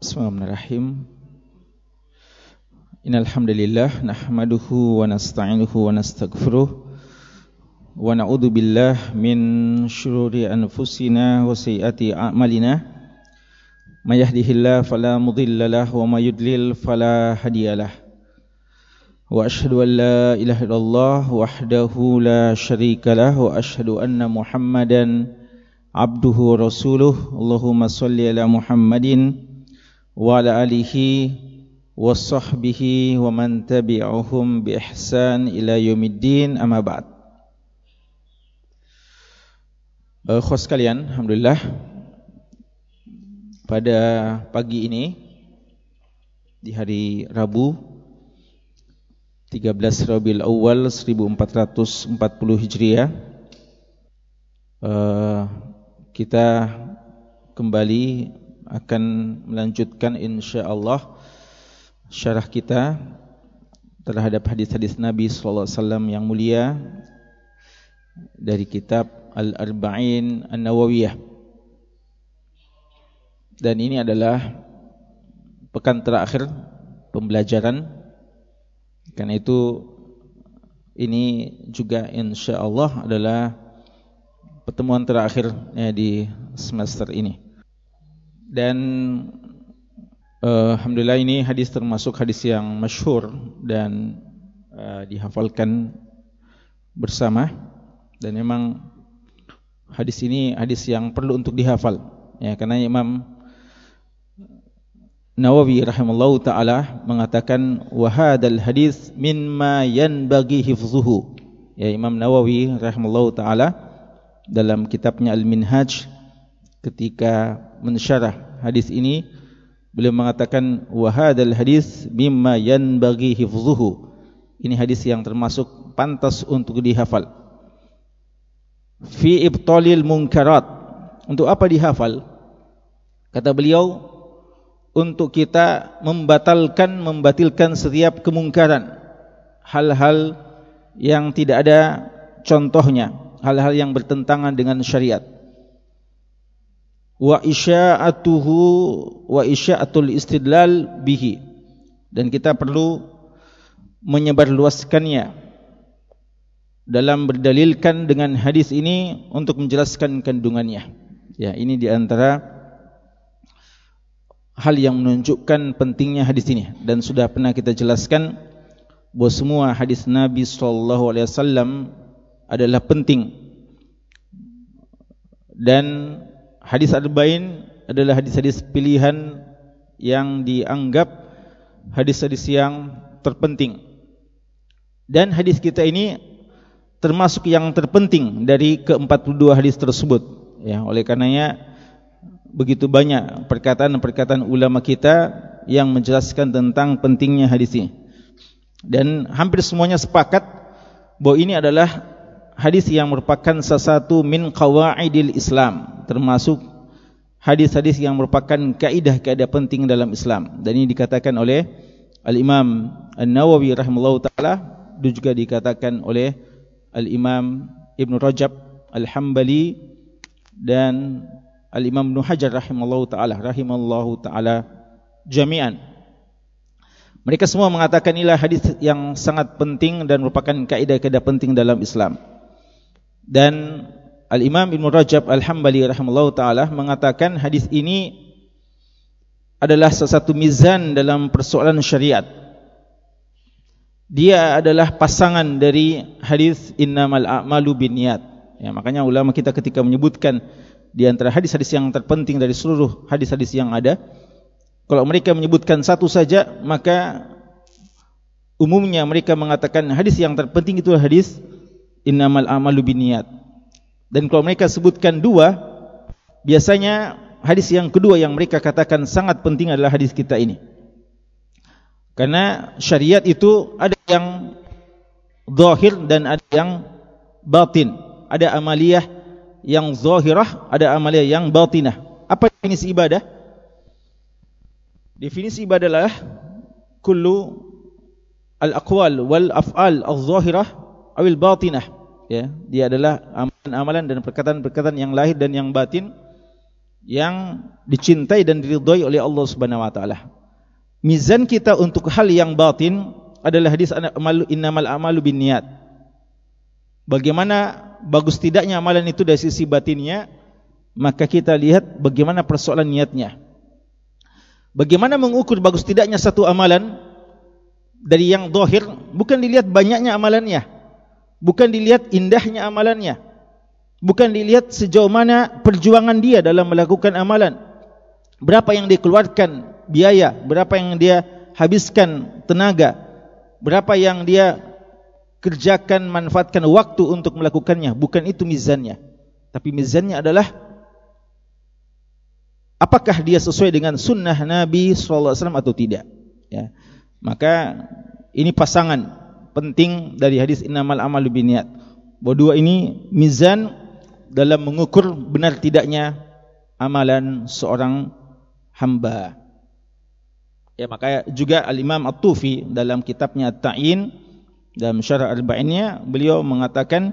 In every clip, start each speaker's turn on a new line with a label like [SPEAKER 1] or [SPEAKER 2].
[SPEAKER 1] Bismillahirrahmanirrahim. Innal hamdalillah nahmaduhu wa nasta'inuhu wa nastaghfiruh wa na'udzu billahi min shururi anfusina wa sayyiati a'malina. May yahdihillahu fala mudilla lahu wa may yudlil fala hadiyalah. Wa ashhadu an la ilaha illallah wahdahu la syarika lah wa ashhadu anna Muhammadan abduhu rasuluh. Allahumma salli ala Muhammadin wa ala alihi wa sahbihi wa man tabi'uhum bi ihsan ila yaumiddin. Amma ba'd. Uh, Khos sekalian, Alhamdulillah. Pada pagi ini Di hari Rabu 13 Rabiul Awal 1440 Hijriah uh, Kita kembali akan melanjutkan insyaAllah syarah kita terhadap hadis-hadis Nabi sallallahu alaihi wasallam yang mulia dari kitab Al-Arba'in An-Nawawiyah. Dan ini adalah pekan terakhir pembelajaran. Karena itu ini juga insya-Allah adalah pertemuan terakhir ya, di semester ini. Dan Uh, Alhamdulillah ini hadis termasuk hadis yang masyhur dan uh, dihafalkan bersama. Dan memang hadis ini hadis yang perlu untuk dihafal. Ya karena Imam Nawawi rahimallahu taala mengatakan wa hadzal hadis mimma yanbaghi hifzuhu. Ya Imam Nawawi rahimallahu taala dalam kitabnya Al-Minhaj ketika mensyarah hadis ini Beliau mengatakan wahadal hadis mimma yanbaghi hifzuhu. Ini hadis yang termasuk pantas untuk dihafal. Fi ibtalil munkarat. Untuk apa dihafal? Kata beliau untuk kita membatalkan membatilkan setiap kemungkaran. Hal-hal yang tidak ada contohnya, hal-hal yang bertentangan dengan syariat wa isya'atuhu wa isya'atul istidlal bihi. Dan kita perlu menyebarluaskannya dalam berdalilkan dengan hadis ini untuk menjelaskan kandungannya. Ya ini di antara hal yang menunjukkan pentingnya hadis ini. Dan sudah pernah kita jelaskan bahawa semua hadis Nabi sallallahu alaihi wasallam adalah penting. Dan hadis arba'in adalah hadis-hadis pilihan yang dianggap hadis-hadis yang terpenting. Dan hadis kita ini termasuk yang terpenting dari ke-42 hadis tersebut. Ya, oleh karenanya begitu banyak perkataan-perkataan ulama kita yang menjelaskan tentang pentingnya hadis ini. Dan hampir semuanya sepakat bahwa ini adalah hadis yang merupakan salah satu min qawaidil Islam termasuk hadis-hadis yang merupakan kaidah-kaidah penting dalam Islam. Dan ini dikatakan oleh Al-Imam An-Nawawi rahimahullah taala dan juga dikatakan oleh Al-Imam Ibn Rajab Al-Hambali dan Al-Imam Ibn Hajar rahimahullah taala rahimahullah taala jami'an. Mereka semua mengatakan inilah hadis yang sangat penting dan merupakan kaidah-kaidah penting dalam Islam dan Al-Imam Ibn Rajab Al-Hambali rahimahullah ta'ala mengatakan hadis ini adalah sesuatu mizan dalam persoalan syariat. Dia adalah pasangan dari hadis innamal a'malu binniyat. Ya, makanya ulama kita ketika menyebutkan di antara hadis-hadis yang terpenting dari seluruh hadis-hadis yang ada, kalau mereka menyebutkan satu saja, maka umumnya mereka mengatakan hadis yang terpenting itu hadis innamal a'malu binniyat. Dan kalau mereka sebutkan dua, biasanya hadis yang kedua yang mereka katakan sangat penting adalah hadis kita ini. Karena syariat itu ada yang zahir dan ada yang batin. Ada amaliyah yang zahirah, ada amaliyah yang batinah. Apa definisi ibadah? Definisi ibadah adalah kullu al-aqwal wal af'al al-zahirah awil batinah ya dia adalah amalan-amalan dan perkataan-perkataan yang lahir dan yang batin yang dicintai dan diridhai oleh Allah Subhanahu wa taala. Mizan kita untuk hal yang batin adalah hadis amalu innamal a'malu binniyat. Bagaimana bagus tidaknya amalan itu dari sisi batinnya, maka kita lihat bagaimana persoalan niatnya. Bagaimana mengukur bagus tidaknya satu amalan dari yang zahir bukan dilihat banyaknya amalannya, bukan dilihat indahnya amalannya, bukan dilihat sejauh mana perjuangan dia dalam melakukan amalan. Berapa yang dikeluarkan biaya, berapa yang dia habiskan tenaga, berapa yang dia kerjakan, manfaatkan waktu untuk melakukannya. Bukan itu mizannya. Tapi mizannya adalah apakah dia sesuai dengan sunnah Nabi SAW atau tidak. Ya. Maka ini pasangan penting dari hadis innamal amalu biniat. Bahwa dua ini mizan dalam mengukur benar tidaknya amalan seorang hamba. Ya maka juga Al Imam At-Tufi dalam kitabnya At-Ta'in dalam syarah Arba'innya beliau mengatakan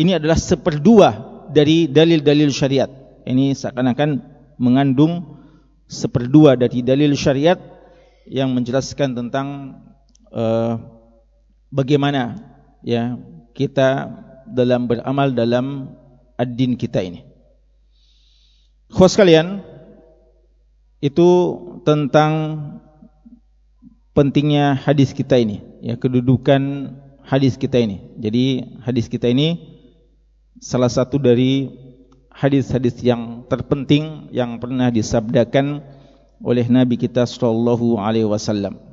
[SPEAKER 1] ini adalah seperdua dari dalil-dalil syariat. Ini seakan-akan mengandung seperdua dari dalil syariat yang menjelaskan tentang uh, bagaimana ya kita dalam beramal dalam ad-din kita ini. Khos kalian itu tentang pentingnya hadis kita ini ya kedudukan hadis kita ini jadi hadis kita ini salah satu dari hadis-hadis yang terpenting yang pernah disabdakan oleh nabi kita sallallahu alaihi wasallam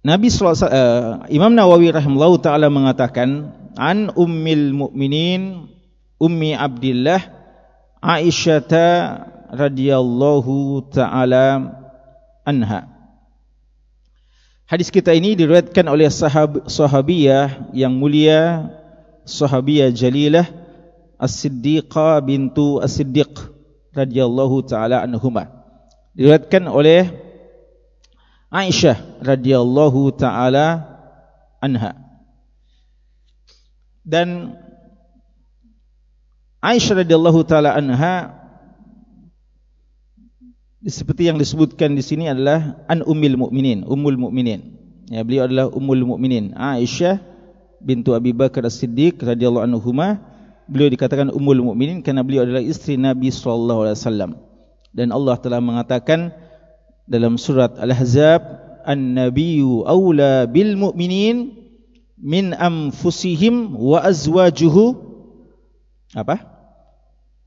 [SPEAKER 1] Nabi uh, Imam Nawawi rahimahullah taala mengatakan an ummil mukminin ummi Abdullah Aisyah radhiyallahu taala anha. Hadis kita ini diriwayatkan oleh sahab, sahabiyah yang mulia, sahabiyah jalilah As-Siddiqah bintu As-Siddiq radhiyallahu taala anhuma. Diriwayatkan oleh Aisyah radhiyallahu taala anha. Dan Aisyah radhiyallahu taala anha seperti yang disebutkan di sini adalah an ummil mukminin, ummul mukminin. Ya, beliau adalah ummul mukminin Aisyah bintu Abi Bakar As-Siddiq radhiyallahu anhuma. Beliau dikatakan ummul mukminin karena beliau adalah istri Nabi sallallahu alaihi wasallam. Dan Allah telah mengatakan dalam surat Al-Ahzab, "An-nabiyyu aula bil mu'minin min anfusihim wa azwajuhu" apa?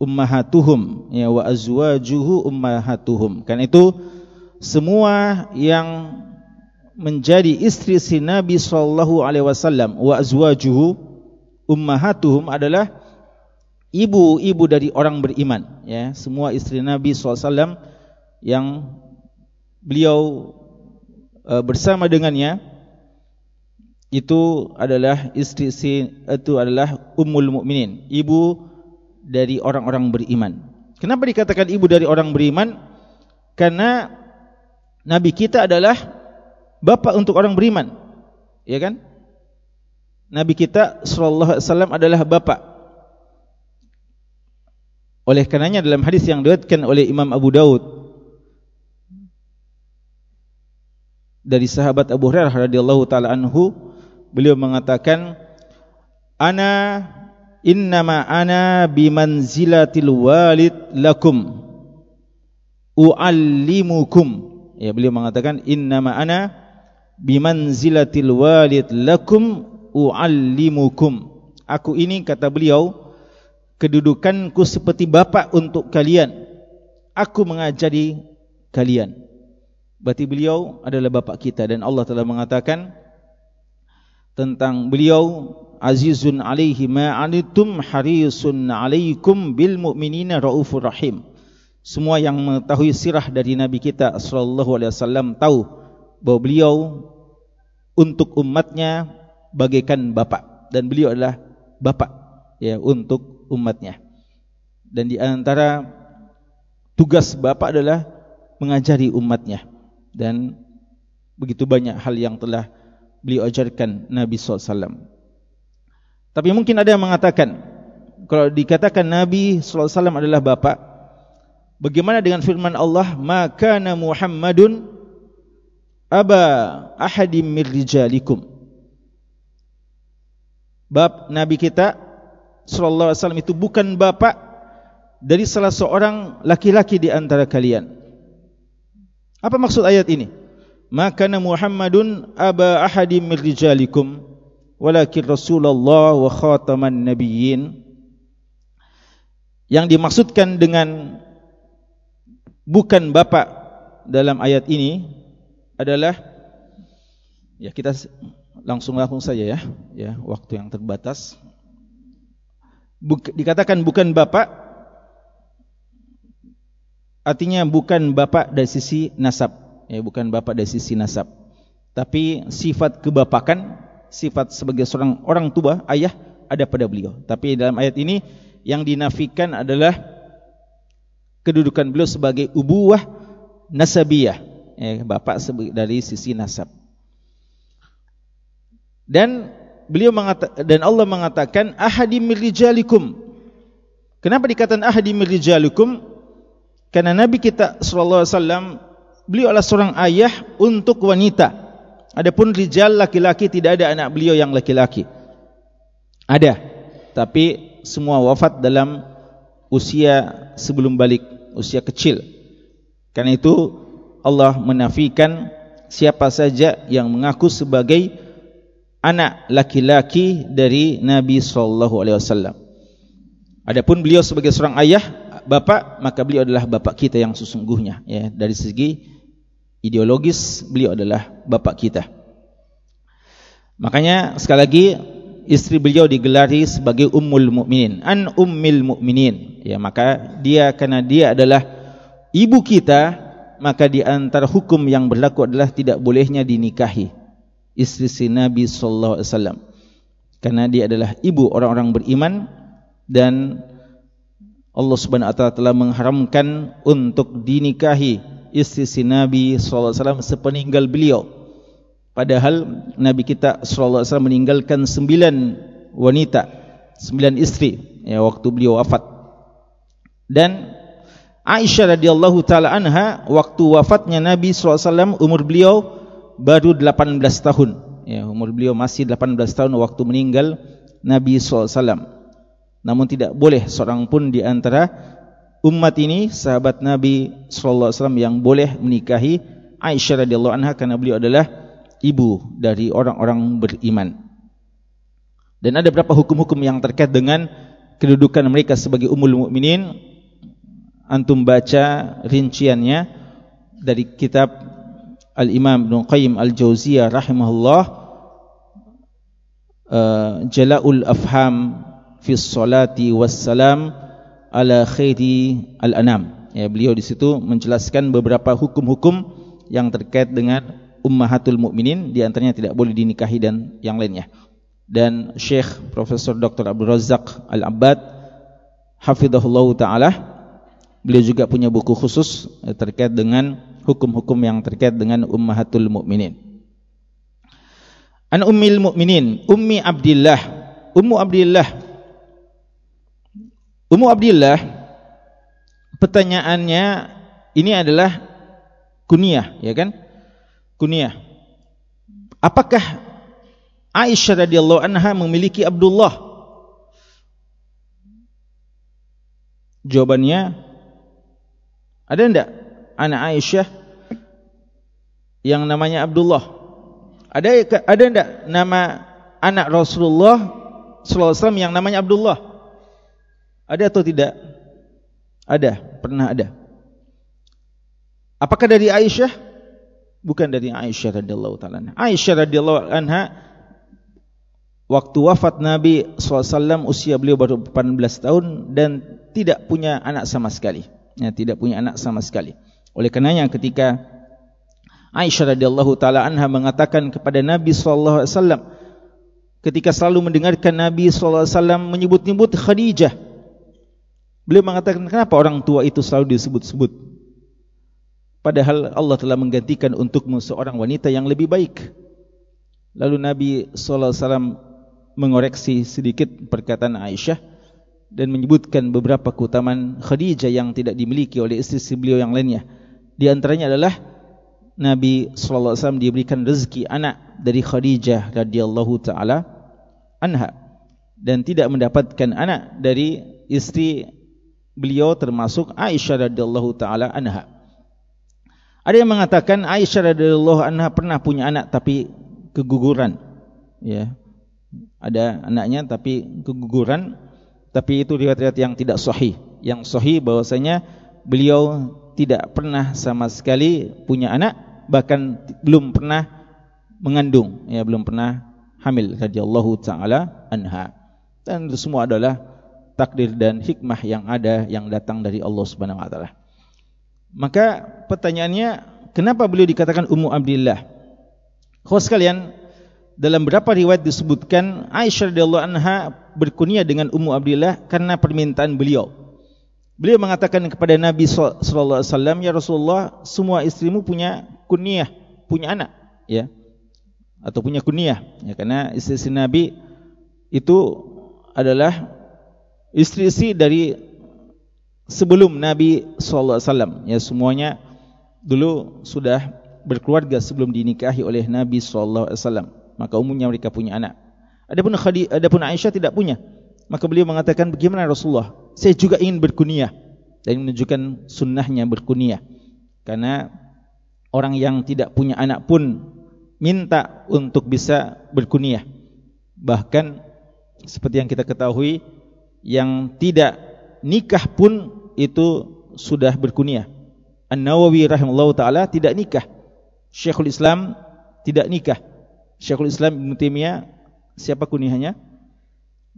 [SPEAKER 1] ummahatuhum. Ya wa azwajuhu ummahatuhum. Kan itu semua yang menjadi istri si Nabi sallallahu alaihi wasallam wa azwajuhu ummahatuhum adalah ibu-ibu dari orang beriman. Ya semua istri Nabi sallallahu alaihi wasallam yang beliau uh, bersama dengannya itu adalah istri si itu adalah ummul mukminin ibu dari orang-orang beriman. Kenapa dikatakan ibu dari orang beriman? Karena nabi kita adalah bapa untuk orang beriman. Ya kan? Nabi kita sallallahu alaihi wasallam adalah bapa. Oleh karenanya dalam hadis yang diriwayatkan oleh Imam Abu Daud dari sahabat Abu Hurairah radhiyallahu taala anhu beliau mengatakan ana innama ana bimanzilatil walid lakum uallimukum. Ya beliau mengatakan innama ana bimanzilatil walid lakum uallimukum. Aku ini kata beliau kedudukanku seperti bapa untuk kalian. Aku mengajari kalian berarti beliau adalah bapa kita dan Allah telah mengatakan tentang beliau azizun alaihi ma anitum harisun alaikum bil mu'minina raufur rahim. Semua yang mengetahui sirah dari nabi kita sallallahu alaihi wasallam tahu bahawa beliau untuk umatnya bagaikan bapa dan beliau adalah bapa ya untuk umatnya. Dan di antara tugas bapa adalah mengajari umatnya dan begitu banyak hal yang telah beliau ajarkan Nabi SAW. Tapi mungkin ada yang mengatakan kalau dikatakan Nabi wasallam adalah bapa bagaimana dengan firman Allah maka na Muhammadun aba ahadim mir rijalikum bab nabi kita wasallam itu bukan bapa dari salah seorang laki-laki di antara kalian apa maksud ayat ini? Maka Muhammadun aba ahadim mir rijalikum walakin Rasulullah wa khataman nabiyyin. Yang dimaksudkan dengan bukan bapa dalam ayat ini adalah ya kita langsung langsung saja ya ya waktu yang terbatas. Buk, dikatakan bukan bapa artinya bukan bapa dari sisi nasab. Ya bukan bapa dari sisi nasab. Tapi sifat kebapakan sifat sebagai seorang orang tua ayah ada pada beliau. Tapi dalam ayat ini yang dinafikan adalah kedudukan beliau sebagai ubuwah nasabiyah. Eh, bapak dari sisi nasab. Dan beliau mengatakan dan Allah mengatakan ahadi mirrijalikum kenapa dikatakan ahadi mirrijalikum karena nabi kita sallallahu alaihi wasallam beliau adalah seorang ayah untuk wanita. Adapun rijal laki-laki tidak ada anak beliau yang laki-laki. Ada. Tapi semua wafat dalam usia sebelum balik usia kecil. Karena itu Allah menafikan siapa saja yang mengaku sebagai anak laki-laki dari Nabi sallallahu alaihi wasallam. Adapun beliau sebagai seorang ayah, bapa, maka beliau adalah bapa kita yang sesungguhnya ya. Dari segi ideologis beliau adalah bapa kita. Makanya sekali lagi istri beliau digelari sebagai ummul mukminin, an ummil mukminin. Ya, maka dia karena dia adalah ibu kita, maka di antara hukum yang berlaku adalah tidak bolehnya dinikahi istri si Nabi sallallahu alaihi wasallam. Karena dia adalah ibu orang-orang beriman dan Allah Subhanahu wa taala telah mengharamkan untuk dinikahi istri si Nabi sallallahu alaihi wasallam sepeninggal beliau. Padahal Nabi kita sallallahu alaihi wasallam meninggalkan sembilan wanita, sembilan istri ya waktu beliau wafat. Dan Aisyah radhiyallahu taala anha waktu wafatnya Nabi sallallahu alaihi wasallam umur beliau baru 18 tahun ya umur beliau masih 18 tahun waktu meninggal Nabi SAW namun tidak boleh seorang pun di antara umat ini sahabat Nabi SAW yang boleh menikahi Aisyah radhiyallahu anha karena beliau adalah ibu dari orang-orang beriman. Dan ada beberapa hukum-hukum yang terkait dengan kedudukan mereka sebagai umul mukminin. Antum baca rinciannya dari kitab Al-Imam Ibn Qayyim Al-Jawziyah rahimahullah uh, Jala'ul Afham fi salati wassalam ala khairi al-anam ya beliau di situ menjelaskan beberapa hukum-hukum yang terkait dengan ummahatul mukminin di antaranya tidak boleh dinikahi dan yang lainnya dan Syekh Profesor Dr. Abdul Razak Al-Abbad hafizahullah taala beliau juga punya buku khusus eh, terkait dengan hukum-hukum yang terkait dengan ummahatul mukminin. An ummil mukminin, ummi Abdullah, ummu Abdullah. Ummu Abdullah pertanyaannya ini adalah kunyah, ya kan? Kunyah. Apakah Aisyah radhiyallahu anha memiliki Abdullah? Jawabannya ada enggak anak Aisyah yang namanya Abdullah. Ada ada enggak nama anak Rasulullah sallallahu alaihi wasallam yang namanya Abdullah? Ada atau tidak? Ada, pernah ada. Apakah dari Aisyah? Bukan dari Aisyah radhiyallahu taala. Aisyah radhiyallahu anha waktu wafat Nabi SAW usia beliau baru 18 tahun dan tidak punya anak sama sekali. Ya, tidak punya anak sama sekali. Oleh karenanya ketika Aisyah radhiyallahu taala anha mengatakan kepada Nabi wasallam ketika selalu mendengarkan Nabi wasallam menyebut-nyebut Khadijah beliau mengatakan kenapa orang tua itu selalu disebut-sebut padahal Allah telah menggantikan untukmu seorang wanita yang lebih baik lalu Nabi wasallam mengoreksi sedikit perkataan Aisyah dan menyebutkan beberapa keutamaan Khadijah yang tidak dimiliki oleh istri-istri beliau yang lainnya. Di antaranya adalah Nabi wasallam diberikan rezeki anak dari Khadijah radhiyallahu taala anha dan tidak mendapatkan anak dari istri beliau termasuk Aisyah radhiyallahu taala anha. Ada yang mengatakan Aisyah radhiyallahu anha pernah punya anak tapi keguguran. Ya. Ada anaknya tapi keguguran tapi itu riwayat-riwayat yang tidak sahih. Yang sahih bahwasanya beliau tidak pernah sama sekali punya anak, bahkan belum pernah mengandung, ya belum pernah hamil radhiyallahu taala anha. Dan itu semua adalah takdir dan hikmah yang ada yang datang dari Allah Subhanahu wa taala. Maka pertanyaannya, kenapa beliau dikatakan Ummu Abdillah? Kau sekalian, dalam beberapa riwayat disebutkan Aisyah radhiyallahu anha berkunia dengan Ummu Abdillah karena permintaan beliau. Beliau mengatakan kepada Nabi sallallahu alaihi wasallam, "Ya Rasulullah, semua istrimu punya kunyah, punya anak." Ya. Atau punya kunyah, ya karena istri-istri Nabi itu adalah istri-istri dari sebelum Nabi wasallam. Ya semuanya dulu sudah berkeluarga sebelum dinikahi oleh Nabi wasallam maka umumnya mereka punya anak. Adapun Khadi, adapun Aisyah tidak punya. Maka beliau mengatakan, bagaimana Rasulullah? Saya juga ingin berkunyah dan menunjukkan sunnahnya berkunyah. Karena orang yang tidak punya anak pun minta untuk bisa berkunyah. Bahkan seperti yang kita ketahui, yang tidak nikah pun itu sudah berkunyah. An-Nawawi rahimahullah ta'ala tidak nikah. Syekhul Islam tidak nikah. Syekhul Islam Ibn Taimiyah siapa kunihannya?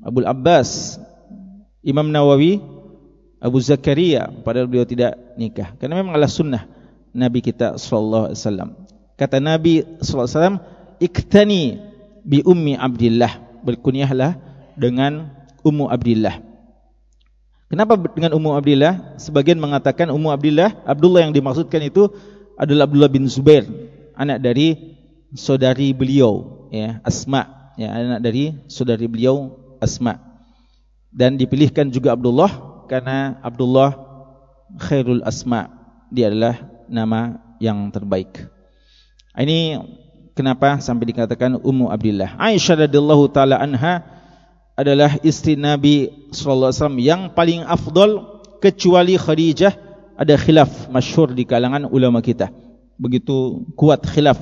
[SPEAKER 1] Abu Abbas, Imam Nawawi, Abu Zakaria padahal beliau tidak nikah. Karena memang adalah sunnah Nabi kita sallallahu alaihi wasallam. Kata Nabi sallallahu alaihi wasallam, "Iktani bi ummi Abdullah." Berkunyahlah dengan Ummu Abdullah. Kenapa dengan Ummu Abdullah? Sebagian mengatakan Ummu Abdullah, Abdullah yang dimaksudkan itu adalah Abdullah bin Zubair, anak dari saudari beliau ya Asma ya anak dari saudari beliau Asma dan dipilihkan juga Abdullah karena Abdullah khairul asma dia adalah nama yang terbaik ini kenapa sampai dikatakan Ummu Abdullah Aisyah radhiyallahu taala anha adalah istri Nabi sallallahu alaihi wasallam yang paling afdal kecuali Khadijah ada khilaf masyhur di kalangan ulama kita begitu kuat khilaf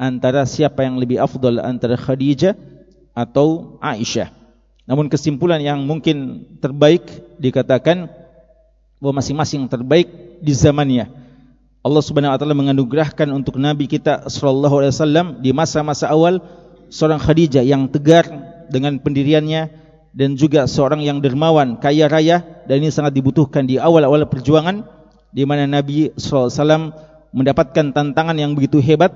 [SPEAKER 1] antara siapa yang lebih afdal antara Khadijah atau Aisyah. Namun kesimpulan yang mungkin terbaik dikatakan bahwa masing-masing terbaik di zamannya. Allah Subhanahu wa taala menganugerahkan untuk nabi kita sallallahu alaihi wasallam di masa-masa awal seorang Khadijah yang tegar dengan pendiriannya dan juga seorang yang dermawan, kaya raya dan ini sangat dibutuhkan di awal-awal perjuangan di mana Nabi wasallam mendapatkan tantangan yang begitu hebat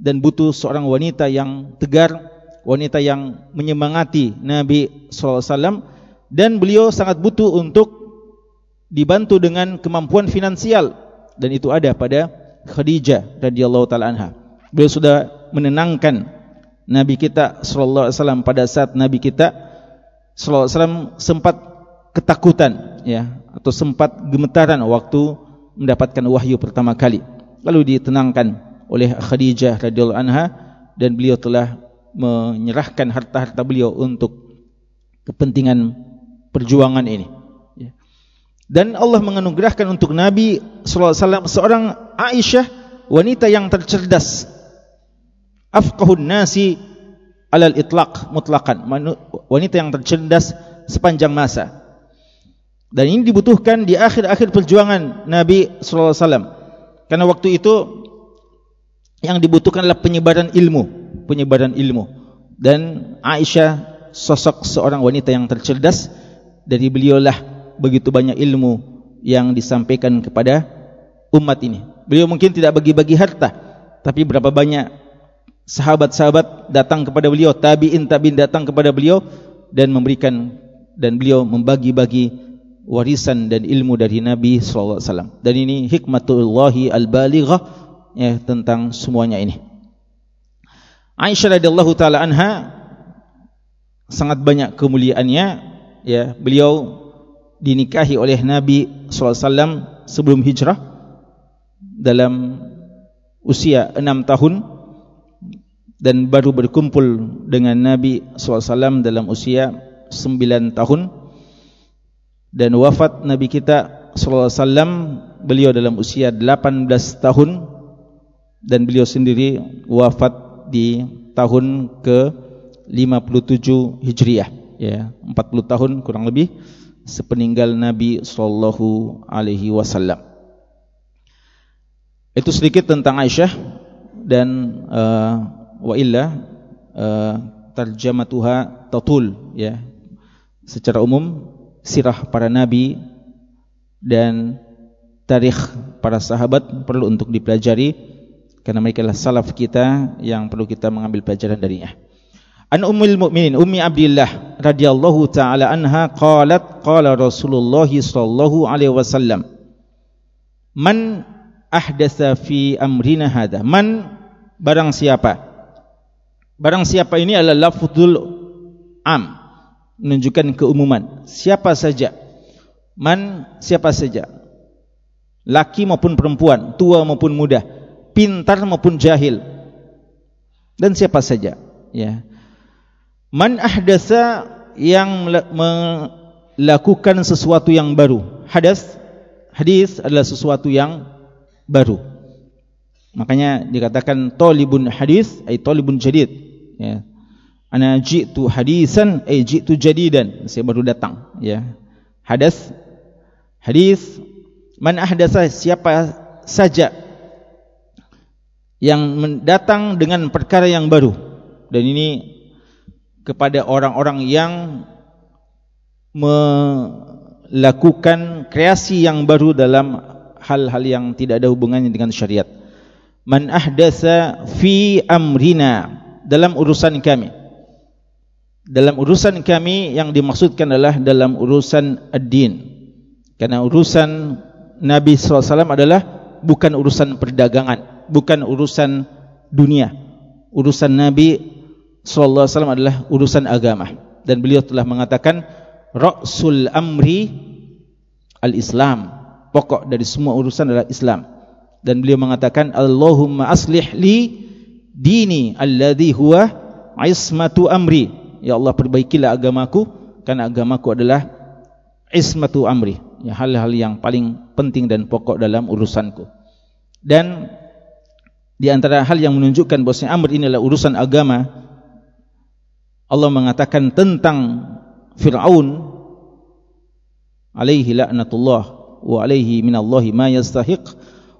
[SPEAKER 1] dan butuh seorang wanita yang tegar, wanita yang menyemangati Nabi SAW dan beliau sangat butuh untuk dibantu dengan kemampuan finansial dan itu ada pada Khadijah radhiyallahu taala anha. Beliau sudah menenangkan Nabi kita sallallahu alaihi wasallam pada saat Nabi kita sallallahu alaihi wasallam sempat ketakutan ya atau sempat gemetaran waktu mendapatkan wahyu pertama kali. Lalu ditenangkan oleh Khadijah radhiyallahu anha dan beliau telah menyerahkan harta-harta beliau untuk kepentingan perjuangan ini. Ya. Dan Allah menganugerahkan untuk Nabi sallallahu alaihi wasallam seorang Aisyah wanita yang tercerdas. Afqahun nasi alal itlaq mutlaqan. Wanita yang tercerdas sepanjang masa. Dan ini dibutuhkan di akhir-akhir perjuangan Nabi sallallahu alaihi wasallam. Karena waktu itu yang dibutuhkan adalah penyebaran ilmu, penyebaran ilmu. Dan Aisyah sosok seorang wanita yang tercerdas dari beliaulah begitu banyak ilmu yang disampaikan kepada umat ini. Beliau mungkin tidak bagi-bagi harta, tapi berapa banyak sahabat-sahabat datang kepada beliau, tabi'in tabi'in datang kepada beliau dan memberikan dan beliau membagi-bagi warisan dan ilmu dari Nabi sallallahu alaihi wasallam. Dan ini hikmatullahi al-balighah ya tentang semuanya ini. Aisyah radhiyallahu taala anha sangat banyak kemuliaannya ya beliau dinikahi oleh Nabi SAW sebelum hijrah dalam usia enam tahun dan baru berkumpul dengan Nabi SAW dalam usia sembilan tahun. Dan wafat Nabi kita SAW beliau dalam usia delapan belas tahun. Dan beliau sendiri wafat di tahun ke 57 Hijriah. Ya 40 tahun kurang lebih sepeninggal Nabi sallallahu alaihi wasallam. Itu sedikit tentang Aisyah dan uh, wa illa uh, tarjamatuha tatul ya. Secara umum sirah para nabi dan tarikh para sahabat perlu untuk dipelajari karena mereka adalah salaf kita yang perlu kita mengambil pelajaran darinya. An Ummul Mukminin Ummi Abdullah radhiyallahu taala anha qalat qala Rasulullah sallallahu alaihi wasallam Man ahdatsa fi amrina hadha man barang siapa Barang siapa ini adalah lafzul am menunjukkan keumuman siapa saja man siapa saja laki maupun perempuan tua maupun muda pintar maupun jahil dan siapa saja ya Man ahdasa yang melakukan sesuatu yang baru. Hadas, hadis adalah sesuatu yang baru. Makanya dikatakan talibun hadis, ay talibun jadid. Ya. Ana jitu hadisan, ay jitu jadidan. Saya baru datang. Ya. Hadas, hadis. Man ahdasa siapa saja yang datang dengan perkara yang baru. Dan ini kepada orang-orang yang melakukan kreasi yang baru dalam hal-hal yang tidak ada hubungannya dengan syariat. Man ahdasa fi amrina dalam urusan kami. Dalam urusan kami yang dimaksudkan adalah dalam urusan ad-din. Karena urusan Nabi SAW adalah bukan urusan perdagangan, bukan urusan dunia. Urusan Nabi wasallam adalah urusan agama dan beliau telah mengatakan rasul amri al-islam pokok dari semua urusan adalah Islam dan beliau mengatakan Allahumma aslih li dini alladhi huwa ismatu amri. Ya Allah perbaikilah agamaku karena agamaku adalah ismatu amri. Ya hal-hal yang paling penting dan pokok dalam urusanku. Dan di antara hal yang menunjukkan bahwa amr ini adalah urusan agama Allah mengatakan tentang Fir'aun alaihi la'natullah wa alaihi minallahi ma yastahiq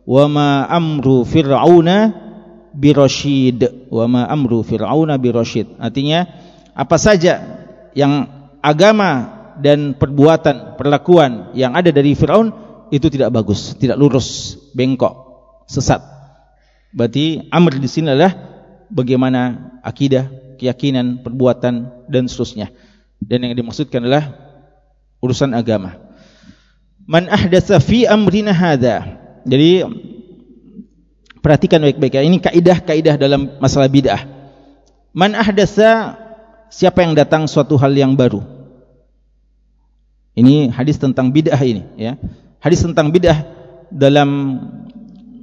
[SPEAKER 1] wa ma amru fir'auna birasyid wa ma amru fir'auna birasyid artinya apa saja yang agama dan perbuatan perlakuan yang ada dari Firaun itu tidak bagus tidak lurus bengkok sesat berarti amr di sini adalah bagaimana akidah keyakinan, perbuatan dan seterusnya. Dan yang dimaksudkan adalah urusan agama. Man ahdatsa fi amrina hadza. Jadi perhatikan baik-baik ini kaidah-kaidah dalam masalah bid'ah. Man ahdatsa siapa yang datang suatu hal yang baru. Ini hadis tentang bid'ah ini ya. Hadis tentang bid'ah dalam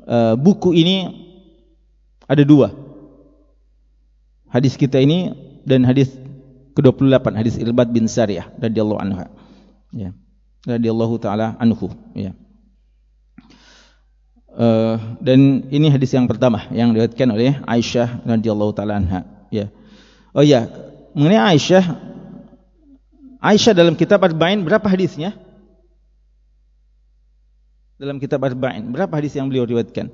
[SPEAKER 1] uh, buku ini ada dua hadis kita ini dan hadis ke-28 hadis Ilbad bin Sariyah radhiyallahu anha ya radhiyallahu taala anhu ya uh, dan ini hadis yang pertama yang diriwayatkan oleh Aisyah radhiyallahu taala anha ya oh ya mengenai Aisyah Aisyah dalam kitab Arba'in berapa hadisnya dalam kitab Arba'in berapa hadis yang beliau riwayatkan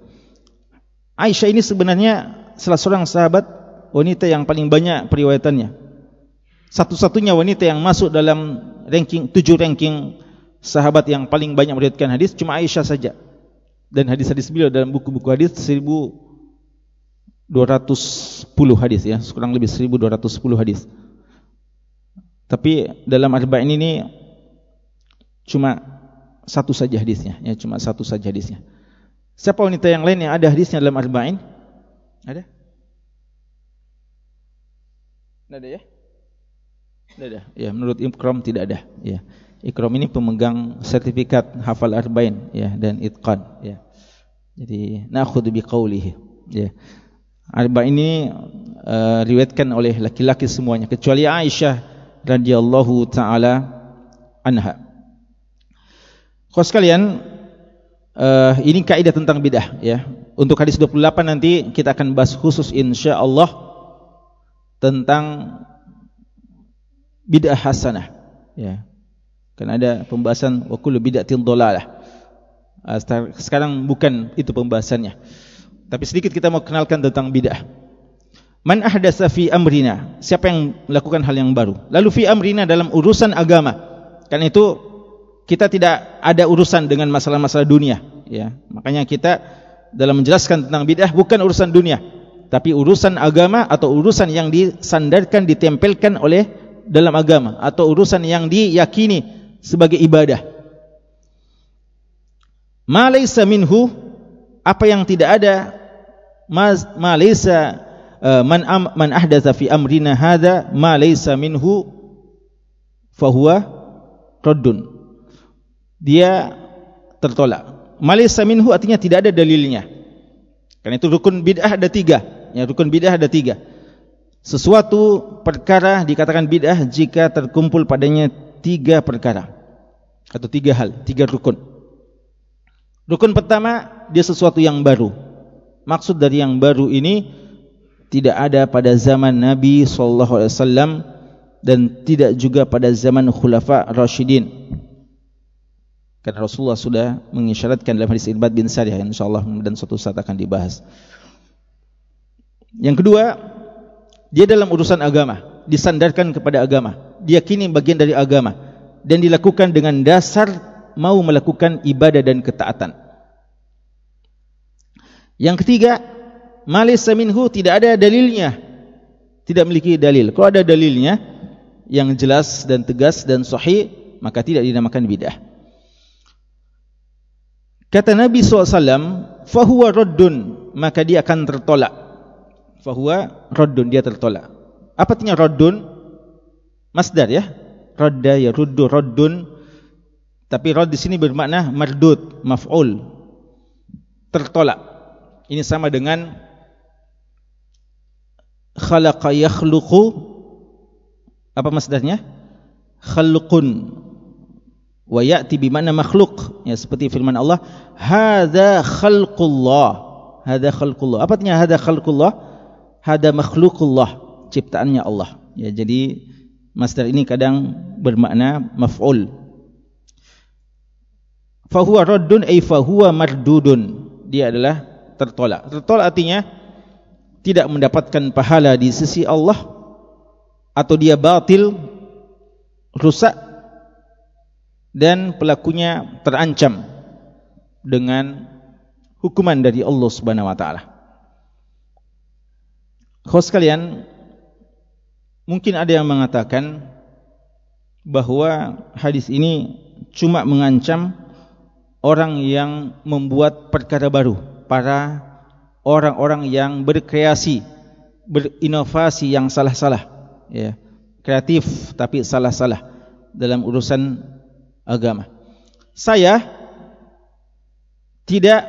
[SPEAKER 1] Aisyah ini sebenarnya salah seorang sahabat wanita yang paling banyak periwayatannya. Satu-satunya wanita yang masuk dalam ranking tujuh ranking sahabat yang paling banyak meriwayatkan hadis cuma Aisyah saja. Dan hadis-hadis beliau dalam buku-buku hadis 1210 hadis ya, kurang lebih 1210 hadis. Tapi dalam arba'in ini cuma satu saja hadisnya, ya cuma satu saja hadisnya. Siapa wanita yang lain yang ada hadisnya dalam arba'in? Ada? Tidak ada ya? Tidak ada. Ya, menurut Ikram tidak ada. Ya. Ikram ini pemegang sertifikat hafal arba'in ya dan itqan ya. Jadi na'khudhu biqaulihi ya. Arba'in ini uh, riwayatkan oleh laki-laki semuanya kecuali Aisyah radhiyallahu taala anha. Kau sekalian uh, ini kaidah tentang bidah ya. Untuk hadis 28 nanti kita akan bahas khusus insyaallah tentang bidah hasanah ya kan ada pembahasan wa kullu bid'atin dhalalah. Ah, sekarang bukan itu pembahasannya. Tapi sedikit kita mau kenalkan tentang bidah. Man ahdatsa fi amrina siapa yang melakukan hal yang baru? Lalu fi amrina dalam urusan agama. Kan itu kita tidak ada urusan dengan masalah-masalah dunia ya. Makanya kita dalam menjelaskan tentang bidah bukan urusan dunia tapi urusan agama atau urusan yang disandarkan ditempelkan oleh dalam agama atau urusan yang diyakini sebagai ibadah. Ma laysa minhu apa yang tidak ada ma laysa uh, man am, man ahdatsa fi amrina hadza ma laysa minhu fa huwa raddun. Dia tertolak. Ma laysa minhu artinya tidak ada dalilnya. Karena itu rukun bid'ah ada tiga. Ya, rukun bid'ah ada tiga. Sesuatu perkara dikatakan bid'ah jika terkumpul padanya tiga perkara atau tiga hal, tiga rukun. Rukun pertama dia sesuatu yang baru. Maksud dari yang baru ini tidak ada pada zaman Nabi sallallahu alaihi wasallam dan tidak juga pada zaman khulafa rasyidin. Karena Rasulullah sudah mengisyaratkan dalam hadis Irbad bin Sariyah insyaallah dan suatu saat akan dibahas. Yang kedua, dia dalam urusan agama, disandarkan kepada agama, diyakini bagian dari agama dan dilakukan dengan dasar mau melakukan ibadah dan ketaatan. Yang ketiga, malis minhu tidak ada dalilnya. Tidak memiliki dalil. Kalau ada dalilnya yang jelas dan tegas dan sahih, maka tidak dinamakan bidah. Kata Nabi SAW, fahuwa raddun, maka dia akan tertolak. Fahuwa raddun, dia tertolak. Apa artinya raddun? Masdar ya, radda ya ruddu raddun. Tapi radd di sini bermakna mardud maf'ul. Tertolak. Ini sama dengan khalaqa yakhluqu. Apa masdarnya khalqun. Wa ya'ti bi makhluk ya seperti firman Allah hadza khalqullah. Hadza khalqullah. Apa artinya hadza khalqullah? Hadza makhluqullah. Ciptaannya Allah. Ya jadi Masdar ini kadang bermakna maf'ul. Fahuwa raddun ay fahuwa mardudun. Dia adalah tertolak. Tertolak artinya tidak mendapatkan pahala di sisi Allah atau dia batil, rusak dan pelakunya terancam dengan hukuman dari Allah Subhanahu wa taala. Kau sekalian, Mungkin ada yang mengatakan bahawa hadis ini cuma mengancam orang yang membuat perkara baru, para orang-orang yang berkreasi, berinovasi yang salah-salah, ya, kreatif tapi salah-salah dalam urusan agama. Saya tidak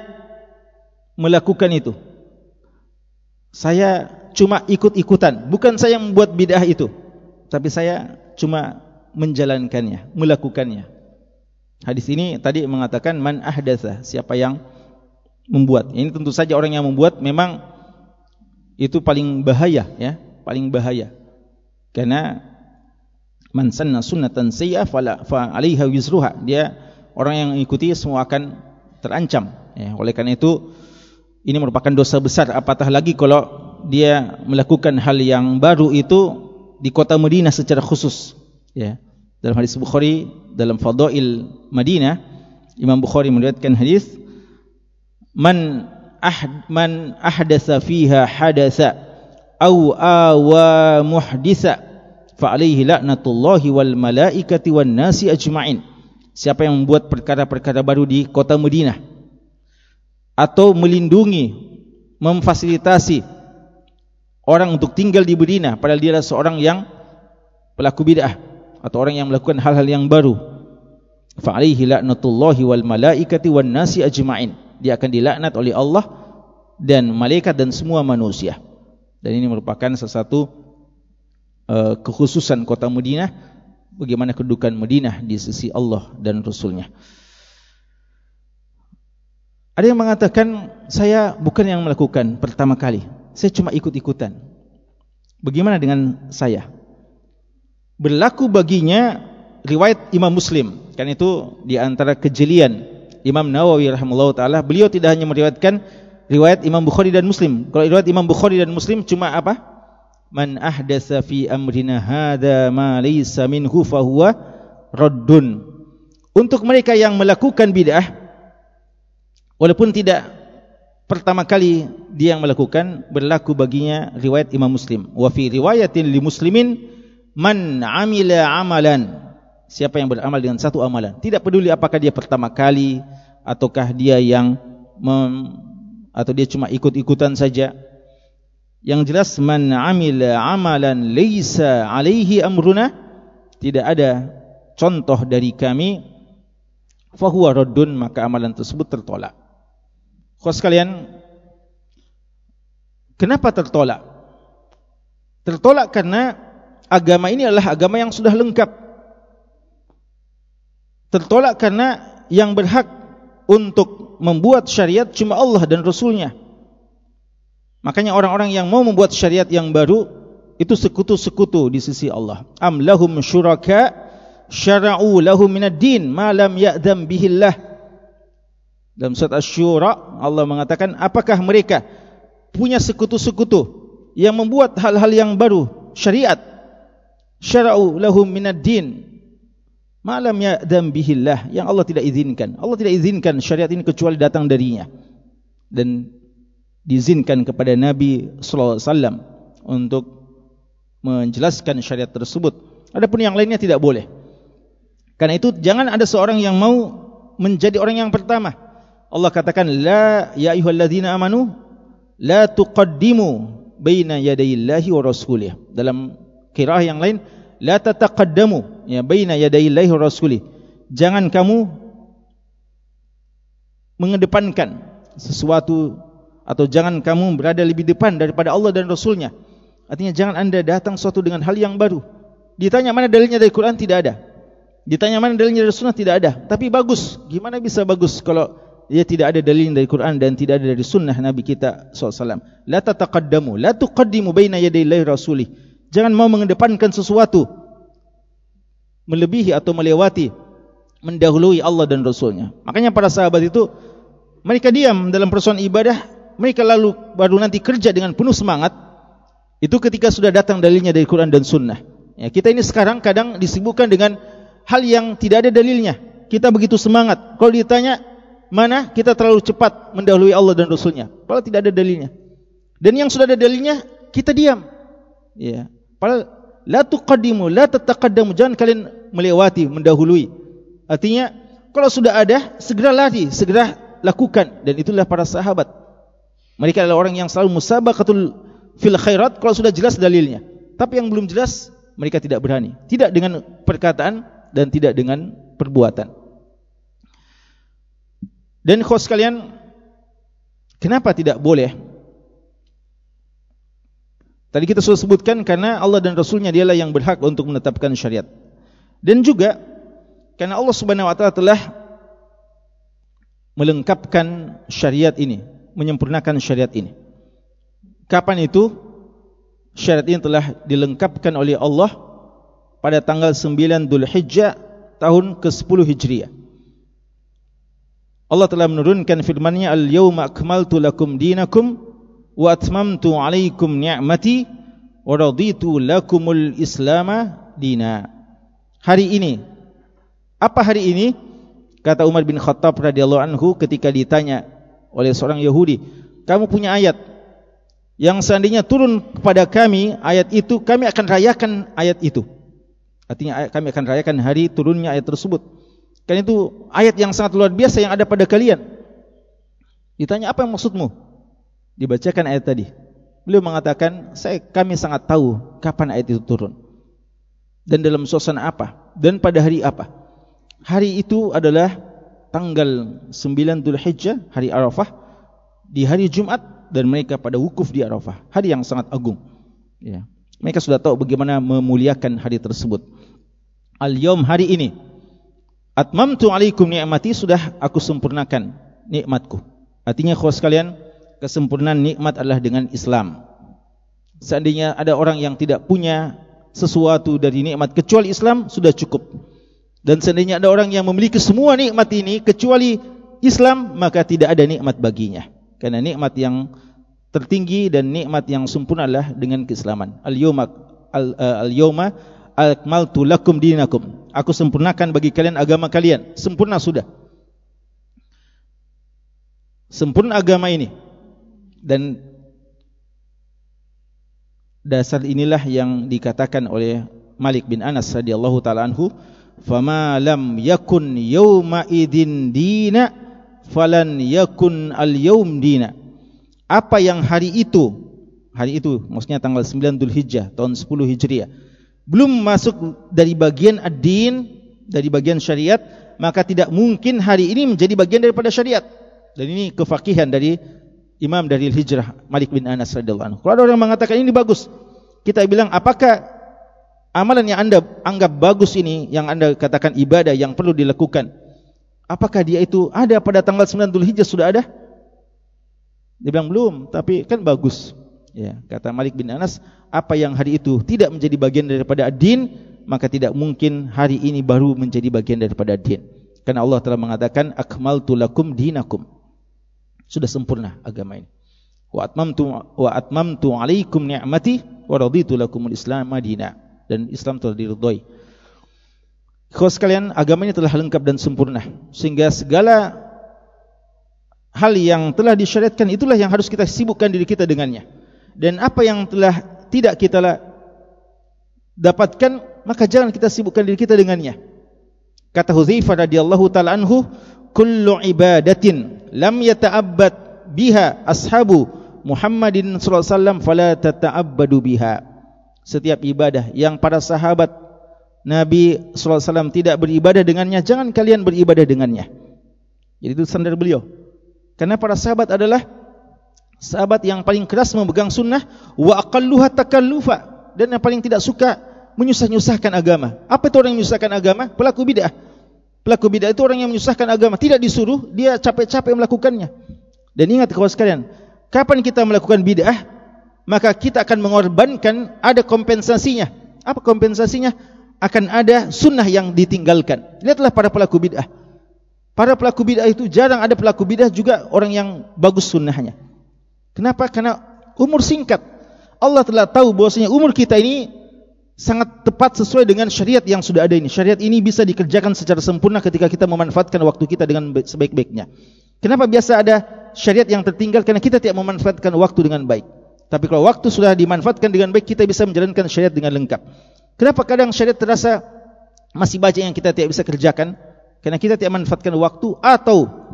[SPEAKER 1] melakukan itu. Saya cuma ikut-ikutan. Bukan saya yang membuat bid'ah itu. Tapi saya cuma menjalankannya, melakukannya. Hadis ini tadi mengatakan man ahdatsa, siapa yang membuat. Ini tentu saja orang yang membuat memang itu paling bahaya ya, paling bahaya. Karena man sanna sunnatan sayyi'ah fala fa 'alaiha wizruha. Dia orang yang mengikuti semua akan terancam ya. Oleh karena itu ini merupakan dosa besar apatah lagi kalau dia melakukan hal yang baru itu di kota Madinah secara khusus ya. Dalam hadis Bukhari dalam Fadail Madinah Imam Bukhari meriwayatkan hadis man ahd man ahdatsa fiha hadatsa aw awa muhditsa fa alaihi la'natullahi wal malaikati wan nasi ajma'in. Siapa yang membuat perkara-perkara baru di kota Madinah atau melindungi memfasilitasi orang untuk tinggal di Medina padahal dia adalah seorang yang pelaku bid'ah atau orang yang melakukan hal-hal yang baru. Fa alaihi la'natullahi wal malaikati wan nasi ajma'in. Dia akan dilaknat oleh Allah dan malaikat dan semua manusia. Dan ini merupakan satu uh, kekhususan kota Madinah bagaimana kedudukan Madinah di sisi Allah dan Rasulnya. Ada yang mengatakan saya bukan yang melakukan pertama kali saya cuma ikut-ikutan. Bagaimana dengan saya? Berlaku baginya riwayat Imam Muslim. Kan itu di antara kejelian Imam Nawawi rahimahullah taala. Beliau tidak hanya meriwayatkan riwayat Imam Bukhari dan Muslim. Kalau riwayat Imam Bukhari dan Muslim cuma apa? Man ahdatsa fi amrina hadza ma laysa minhu fa huwa raddun. Untuk mereka yang melakukan bid'ah walaupun tidak pertama kali dia yang melakukan berlaku baginya riwayat Imam Muslim. Wa fi riwayatin li muslimin man amila amalan. Siapa yang beramal dengan satu amalan? Tidak peduli apakah dia pertama kali ataukah dia yang mem, atau dia cuma ikut-ikutan saja. Yang jelas man amila amalan laisa alaihi amruna tidak ada contoh dari kami fahuwa raddun maka amalan tersebut tertolak kau sekalian kenapa tertolak tertolak karena agama ini adalah agama yang sudah lengkap. Tertolak karena yang berhak untuk membuat syariat cuma Allah dan Rasulnya. Makanya orang-orang yang mau membuat syariat yang baru itu sekutu-sekutu di sisi Allah. Am lahum syuraka syara'u lahum minad din ma lam ya'dam bihillah. Dalam surat Asy-Syura Allah mengatakan apakah mereka punya sekutu-sekutu yang membuat hal-hal yang baru syariat? Syara'u lahum minad din. Malam ya'dam bihillah. Yang Allah tidak izinkan. Allah tidak izinkan syariat ini kecuali datang darinya. Dan diizinkan kepada Nabi sallallahu alaihi wasallam untuk menjelaskan syariat tersebut. Adapun yang lainnya tidak boleh. Karena itu jangan ada seorang yang mau menjadi orang yang pertama Allah katakan la ya ayyuhalladzina amanu la tuqaddimu baina yadayillahi wa rasulih. Dalam qiraah yang lain la tataqaddamu ya baina yadayillahi rasuli jangan kamu mengedepankan sesuatu atau jangan kamu berada lebih depan daripada Allah dan Rasulnya. Artinya jangan anda datang suatu dengan hal yang baru. Ditanya mana dalilnya dari Quran? Tidak ada. Ditanya mana dalilnya dari Sunnah? Tidak ada. Tapi bagus. Gimana bisa bagus kalau dia tidak ada dalil dari Quran dan tidak ada dari Sunnah Nabi kita SAW la tataqaddamu la tuqaddimu baina yadayillahi rasuli Jangan mau mengedepankan sesuatu melebihi atau melewati mendahului Allah dan Rasulnya. Makanya para sahabat itu mereka diam dalam persoalan ibadah, mereka lalu baru nanti kerja dengan penuh semangat. Itu ketika sudah datang dalilnya dari Quran dan Sunnah. Ya, kita ini sekarang kadang disibukkan dengan hal yang tidak ada dalilnya. Kita begitu semangat. Kalau ditanya mana kita terlalu cepat mendahului Allah dan Rasulnya. Kalau tidak ada dalilnya. Dan yang sudah ada dalilnya kita diam. Ya. Padahal la tuqaddimu la tataqaddamu jangan kalian melewati mendahului. Artinya kalau sudah ada segera lari, segera lakukan dan itulah para sahabat. Mereka adalah orang yang selalu musabaqatul fil khairat kalau sudah jelas dalilnya. Tapi yang belum jelas mereka tidak berani. Tidak dengan perkataan dan tidak dengan perbuatan. Dan khos kalian kenapa tidak boleh Tadi kita sudah sebutkan karena Allah dan Rasulnya dialah yang berhak untuk menetapkan syariat. Dan juga karena Allah Subhanahu Wa Taala telah melengkapkan syariat ini, menyempurnakan syariat ini. Kapan itu syariat ini telah dilengkapkan oleh Allah pada tanggal 9 Dhul Hijjah tahun ke-10 Hijriah. Allah telah menurunkan firman-Nya al-yawma akmaltu lakum dinakum wa atmamtu alaikum ni'mati wa raditu lakumul islama dina. Hari ini apa hari ini? Kata Umar bin Khattab radhiyallahu anhu ketika ditanya oleh seorang Yahudi kamu punya ayat yang seandainya turun kepada kami ayat itu kami akan rayakan ayat itu. Artinya kami akan rayakan hari turunnya ayat tersebut kan itu ayat yang sangat luar biasa yang ada pada kalian ditanya apa yang maksudmu dibacakan ayat tadi. Beliau mengatakan, saya kami sangat tahu kapan ayat itu turun. dan dalam suasana apa dan pada hari apa. Hari itu adalah tanggal 9 Dzulhijjah, hari Arafah di hari Jumat dan mereka pada wukuf di Arafah, hari yang sangat agung. Ya. Mereka sudah tahu bagaimana memuliakan hari tersebut. Al-yawm hari ini atmamtu alaikum ni'mati sudah aku sempurnakan nikmatku. Artinya khusus sekalian, kesempurnaan nikmat adalah dengan Islam. Seandainya ada orang yang tidak punya sesuatu dari nikmat kecuali Islam sudah cukup. Dan seandainya ada orang yang memiliki semua nikmat ini kecuali Islam maka tidak ada nikmat baginya. Karena nikmat yang tertinggi dan nikmat yang sempurna adalah dengan keislaman. Al-yawma al-yawma akmaltu lakum dinakum. Aku sempurnakan bagi kalian agama kalian. Sempurna sudah. Sempurna agama ini. Dan dasar inilah yang dikatakan oleh Malik bin Anas radhiyallahu taala anhu fama lam yakun yawma idin dina falan yakun al yawm dina apa yang hari itu hari itu maksudnya tanggal 9 Dzulhijjah tahun 10 Hijriah belum masuk dari bagian ad-din dari bagian syariat maka tidak mungkin hari ini menjadi bagian daripada syariat dan ini kefakihan dari imam dari hijrah Malik bin Anas radhiyallahu anhu. Kalau ada orang mengatakan ini bagus, kita bilang apakah amalan yang Anda anggap bagus ini yang Anda katakan ibadah yang perlu dilakukan? Apakah dia itu ada pada tanggal 9 Dzulhijjah sudah ada? Dia bilang belum, tapi kan bagus. Ya, kata Malik bin Anas, apa yang hari itu tidak menjadi bagian daripada ad-din, maka tidak mungkin hari ini baru menjadi bagian daripada ad-din. Karena Allah telah mengatakan akmaltu lakum dinakum sudah sempurna agama ini. Wa atmamtu wa atmamtu alaikum ni'mati wa raditu lakumul Islam madina dan Islam telah diridhai. Kau sekalian agamanya telah lengkap dan sempurna sehingga segala hal yang telah disyariatkan itulah yang harus kita sibukkan diri kita dengannya. Dan apa yang telah tidak kita dapatkan maka jangan kita sibukkan diri kita dengannya. Kata Hudzaifah radhiyallahu taala anhu, kullu ibadatin lam yata'abbad biha ashabu Muhammadin sallallahu alaihi wasallam fala tata'abbadu biha. Setiap ibadah yang para sahabat Nabi sallallahu alaihi wasallam tidak beribadah dengannya jangan kalian beribadah dengannya. Jadi itu standar beliau. Karena para sahabat adalah sahabat yang paling keras memegang sunnah wa aqalluha takallufa dan yang paling tidak suka menyusah-nyusahkan agama apa itu orang yang menyusahkan agama pelaku bid'ah Pelaku bid'ah itu orang yang menyusahkan agama, tidak disuruh, dia capek-capek melakukannya. Dan ingat kawan sekalian, kapan kita melakukan bid'ah, maka kita akan mengorbankan ada kompensasinya. Apa kompensasinya? Akan ada sunnah yang ditinggalkan. Lihatlah para pelaku bid'ah. Para pelaku bid'ah itu jarang ada pelaku bid'ah juga orang yang bagus sunnahnya. Kenapa? Karena umur singkat. Allah telah tahu bahwasanya umur kita ini sangat tepat sesuai dengan syariat yang sudah ada ini. Syariat ini bisa dikerjakan secara sempurna ketika kita memanfaatkan waktu kita dengan sebaik-baiknya. Kenapa biasa ada syariat yang tertinggal? Karena kita tidak memanfaatkan waktu dengan baik. Tapi kalau waktu sudah dimanfaatkan dengan baik, kita bisa menjalankan syariat dengan lengkap. Kenapa kadang syariat terasa masih banyak yang kita tidak bisa kerjakan? Karena kita tidak memanfaatkan waktu atau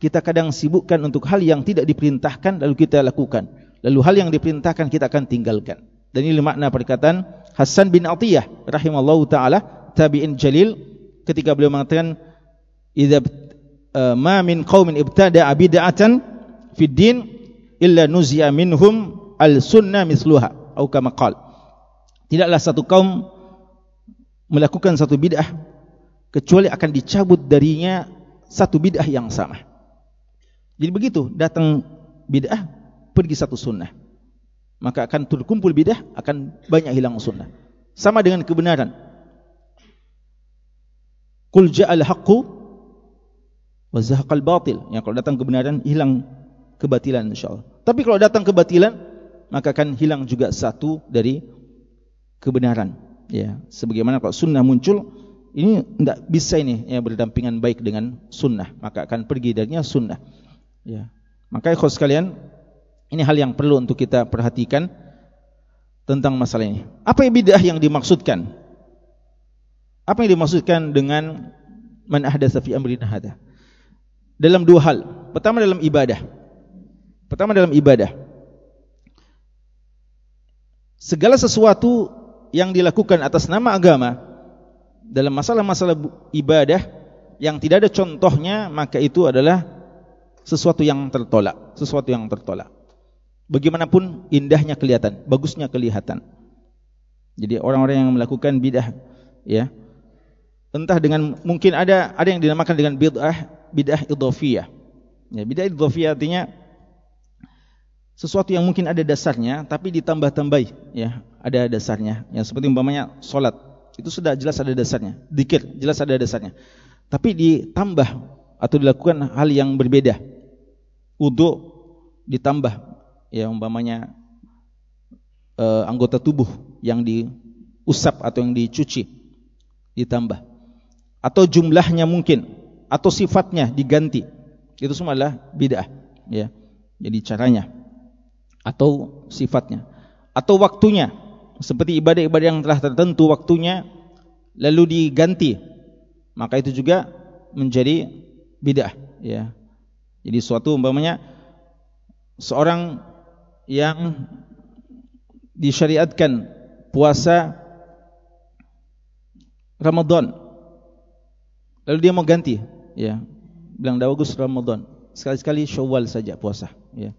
[SPEAKER 1] kita kadang sibukkan untuk hal yang tidak diperintahkan lalu kita lakukan. Lalu hal yang diperintahkan kita akan tinggalkan. Dan ini makna perkataan Hasan bin Atiyah rahimallahu taala tabi'in jalil ketika beliau mengatakan idza uh, ma min qaumin ibtada'a bid'atan fid din illa nuzi'a minhum al sunnah misluha atau kama qala tidaklah satu kaum melakukan satu bid'ah kecuali akan dicabut darinya satu bid'ah yang sama jadi begitu datang bid'ah pergi satu sunnah. Maka akan terkumpul bidah akan banyak hilang sunnah. Sama dengan kebenaran. Qul ja'al haqqu wa zahaqal batil. Yang kalau datang kebenaran hilang kebatilan insyaallah. Tapi kalau datang kebatilan maka akan hilang juga satu dari kebenaran. Ya sebagaimana kalau sunnah muncul ini tidak bisa ini ya berdampingan baik dengan sunnah. Maka akan pergi darinya sunnah ya maka ikhwas sekalian ini hal yang perlu untuk kita perhatikan tentang masalah ini. Apa bid'ah yang dimaksudkan? Apa yang dimaksudkan dengan man ahdatsa fi amrina hadha? Dalam dua hal. Pertama dalam ibadah. Pertama dalam ibadah. Segala sesuatu yang dilakukan atas nama agama dalam masalah-masalah ibadah yang tidak ada contohnya maka itu adalah sesuatu yang tertolak, sesuatu yang tertolak. Bagaimanapun indahnya kelihatan, bagusnya kelihatan. Jadi orang-orang yang melakukan bidah ya. Entah dengan mungkin ada ada yang dinamakan dengan bid'ah bid'ah idhafiyah. Ya, bid'ah idhafiyah artinya sesuatu yang mungkin ada dasarnya tapi ditambah-tambahi ya. Ada dasarnya. Yang seperti umpamanya solat. Itu sudah jelas ada dasarnya. Dikir jelas ada dasarnya. Tapi ditambah atau dilakukan hal yang berbeda. Untuk ditambah ya umpamanya uh, anggota tubuh yang diusap atau yang dicuci ditambah. Atau jumlahnya mungkin atau sifatnya diganti. Itu semua adalah bid'ah ya. Jadi caranya. Atau sifatnya. Atau waktunya. Seperti ibadah-ibadah yang telah tertentu waktunya lalu diganti. Maka itu juga menjadi bid'ah ya. Jadi suatu umpamanya seorang yang disyariatkan puasa Ramadan lalu dia mau ganti ya. Bilang dah bagus Ramadan. Sekali-sekali Syawal saja puasa ya.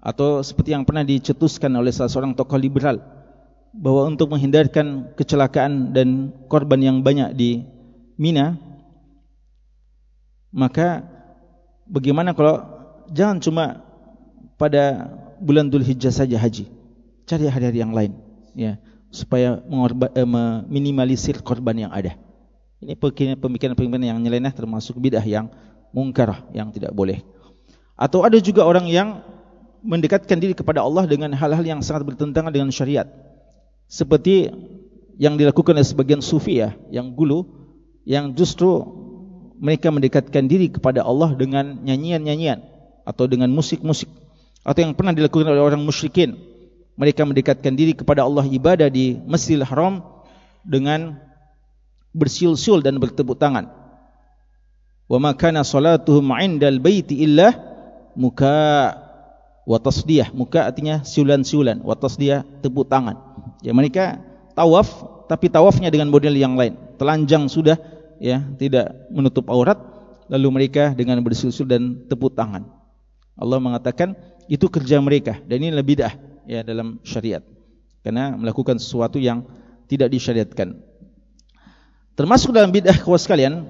[SPEAKER 1] Atau seperti yang pernah dicetuskan oleh salah seorang tokoh liberal bahwa untuk menghindarkan kecelakaan dan korban yang banyak di Mina maka bagaimana kalau jangan cuma pada bulan Dhul Hijjah saja haji. Cari hari-hari yang lain ya supaya eh, meminimalisir korban yang ada. Ini pemikiran-pemikiran yang nyeleneh termasuk bidah yang mungkar yang tidak boleh. Atau ada juga orang yang mendekatkan diri kepada Allah dengan hal-hal yang sangat bertentangan dengan syariat. Seperti yang dilakukan oleh sebagian sufi ya, yang gulu, yang justru mereka mendekatkan diri kepada Allah dengan nyanyian-nyanyian atau dengan musik-musik. Atau yang pernah dilakukan oleh orang musyrikin, mereka mendekatkan diri kepada Allah ibadah di Masjidil Haram dengan bersiul-siul dan bertepuk tangan. Wa ma kana salatuhum 'indal baiti illa muka' wa tasdiyah muka artinya siulan-siulan wa tasdiyah tepuk tangan ya mereka tawaf tapi tawafnya dengan model yang lain telanjang sudah ya tidak menutup aurat lalu mereka dengan bersiul-siul dan tepuk tangan. Allah mengatakan itu kerja mereka dan ini lebih dah ya dalam syariat. Karena melakukan sesuatu yang tidak disyariatkan. Termasuk dalam bidah kawas kalian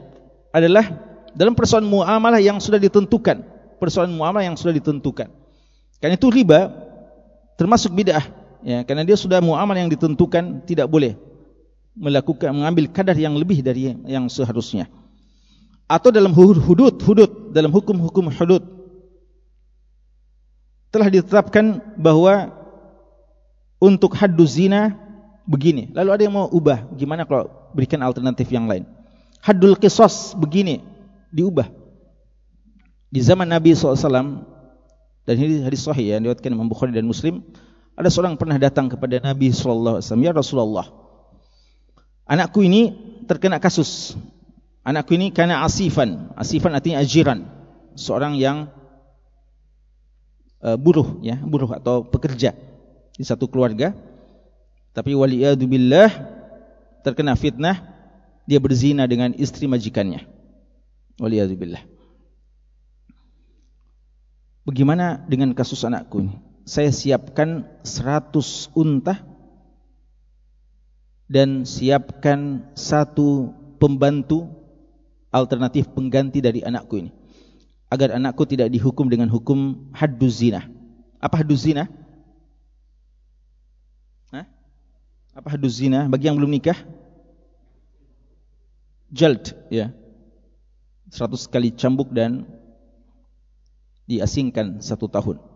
[SPEAKER 1] adalah dalam persoalan muamalah yang sudah ditentukan. Persoalan muamalah yang sudah ditentukan. Karena itu riba termasuk bid'ah ya karena dia sudah muamal yang ditentukan tidak boleh melakukan mengambil kadar yang lebih dari yang seharusnya. Atau dalam hudud hudud dalam hukum-hukum hudud telah ditetapkan bahwa untuk haddu zina begini. Lalu ada yang mau ubah, gimana kalau berikan alternatif yang lain? Haddul qisas begini, diubah. Di zaman Nabi SAW dan ini hadis sahih yang diriwayatkan Imam Bukhari dan Muslim ada seorang pernah datang kepada Nabi wasallam ya Rasulullah anakku ini terkena kasus. Anakku ini karena asifan. Asifan artinya ajiran. Seorang yang uh, buruh ya buruh atau pekerja di satu keluarga. Tapi waliyadu billah terkena fitnah dia berzina dengan istri majikannya. Waliyadu billah. Bagaimana dengan kasus anakku ini? Saya siapkan 100 unta dan siapkan satu pembantu alternatif pengganti dari anakku ini. Agar anakku tidak dihukum dengan hukum hadduz zina. Apa hadduz zina? Hah? Apa hadduz zina? Bagi yang belum nikah? Jald, ya. 100 kali cambuk dan diasingkan satu tahun.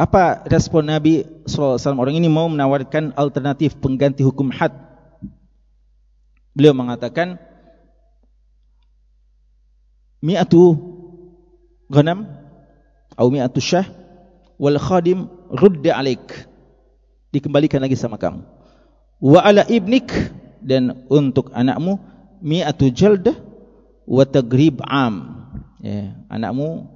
[SPEAKER 1] Apa respon Nabi SAW? Orang ini mau menawarkan alternatif pengganti hukum had. Beliau mengatakan, Mi'atu ghanam, atau mi'atu syah, wal khadim rudda alaik. Dikembalikan lagi sama kamu. Wa ala ibnik, dan untuk anakmu, mi'atu jaldah, wa tagrib am ya, anakmu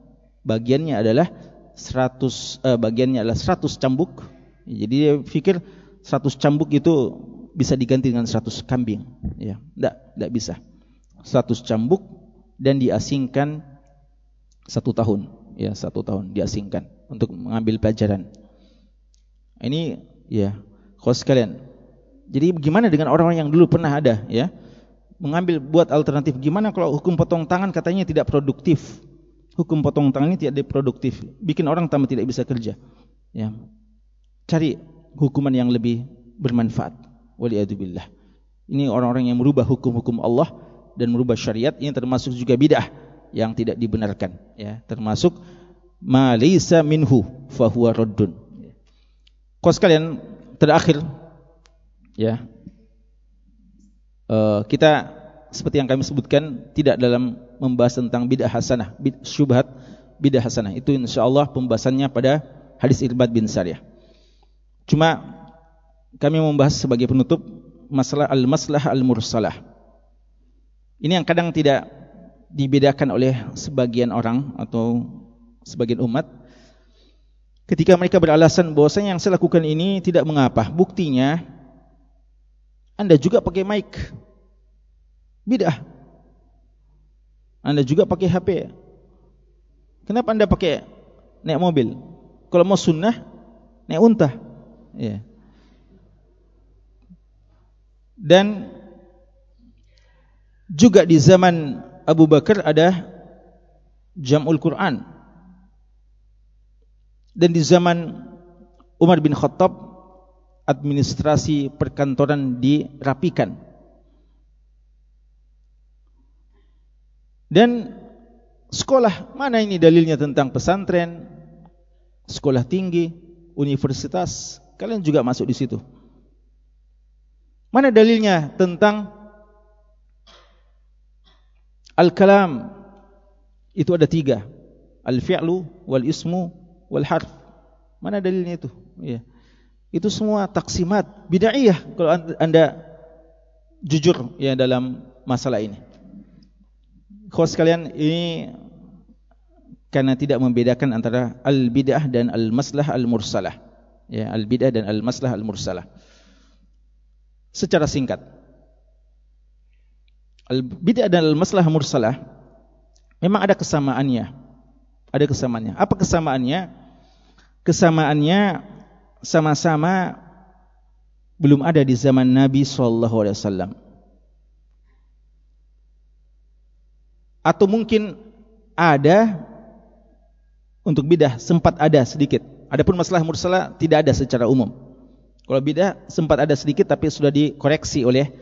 [SPEAKER 1] bagiannya adalah 100 eh, bagiannya adalah 100 cambuk. Jadi dia fikir 100 cambuk itu bisa diganti dengan 100 kambing. Ya, tidak, tidak bisa. 100 cambuk dan diasingkan satu tahun. Ya, satu tahun diasingkan untuk mengambil pelajaran. Ini ya, kau sekalian. Jadi bagaimana dengan orang-orang yang dulu pernah ada ya? Mengambil buat alternatif. Gimana kalau hukum potong tangan katanya tidak produktif? Hukum potong tangan ini tidak produktif. Bikin orang tambah tidak bisa kerja. Ya. Cari hukuman yang lebih bermanfaat. Waliyadzubillah. Ini orang-orang yang merubah hukum-hukum Allah dan merubah syariat ini termasuk juga bidah yang tidak dibenarkan ya termasuk ma laysa minhu fa huwa raddun. Kau sekalian terakhir ya uh, kita seperti yang kami sebutkan tidak dalam membahas tentang bidah hasanah, bid, syubhat bidah hasanah. Itu insyaallah pembahasannya pada hadis Irbad bin Sariyah. Cuma kami membahas sebagai penutup masalah al-maslah al-mursalah. Ini yang kadang tidak dibedakan oleh sebagian orang atau sebagian umat. Ketika mereka beralasan bahwasanya yang saya lakukan ini tidak mengapa. Buktinya Anda juga pakai mic. Bidah. Anda juga pakai HP. Kenapa Anda pakai naik mobil? Kalau mau sunnah naik unta. Ya. Dan juga di zaman Abu Bakar ada Jam'ul Quran. Dan di zaman Umar bin Khattab administrasi perkantoran dirapikan. Dan sekolah mana ini dalilnya tentang pesantren, sekolah tinggi, universitas, kalian juga masuk di situ. Mana dalilnya tentang Al-kalam itu ada tiga. Al-fi'lu wal ismu wal harf. Mana dalilnya itu? Ya. Itu semua taksimat bid'ah kalau Anda jujur ya dalam masalah ini. Kau sekalian ini karena tidak membedakan antara al-bid'ah dan al-maslah al-mursalah. Ya, al-bid'ah dan al-maslah al-mursalah secara singkat. Al-bid'ah dan al-maslah mursalah memang ada kesamaannya. Ada kesamaannya. Apa kesamaannya? Kesamaannya sama-sama belum ada di zaman Nabi sallallahu alaihi wasallam. Atau mungkin ada untuk bidah sempat ada sedikit. Adapun masalah mursalah tidak ada secara umum. Kalau bidah sempat ada sedikit tapi sudah dikoreksi oleh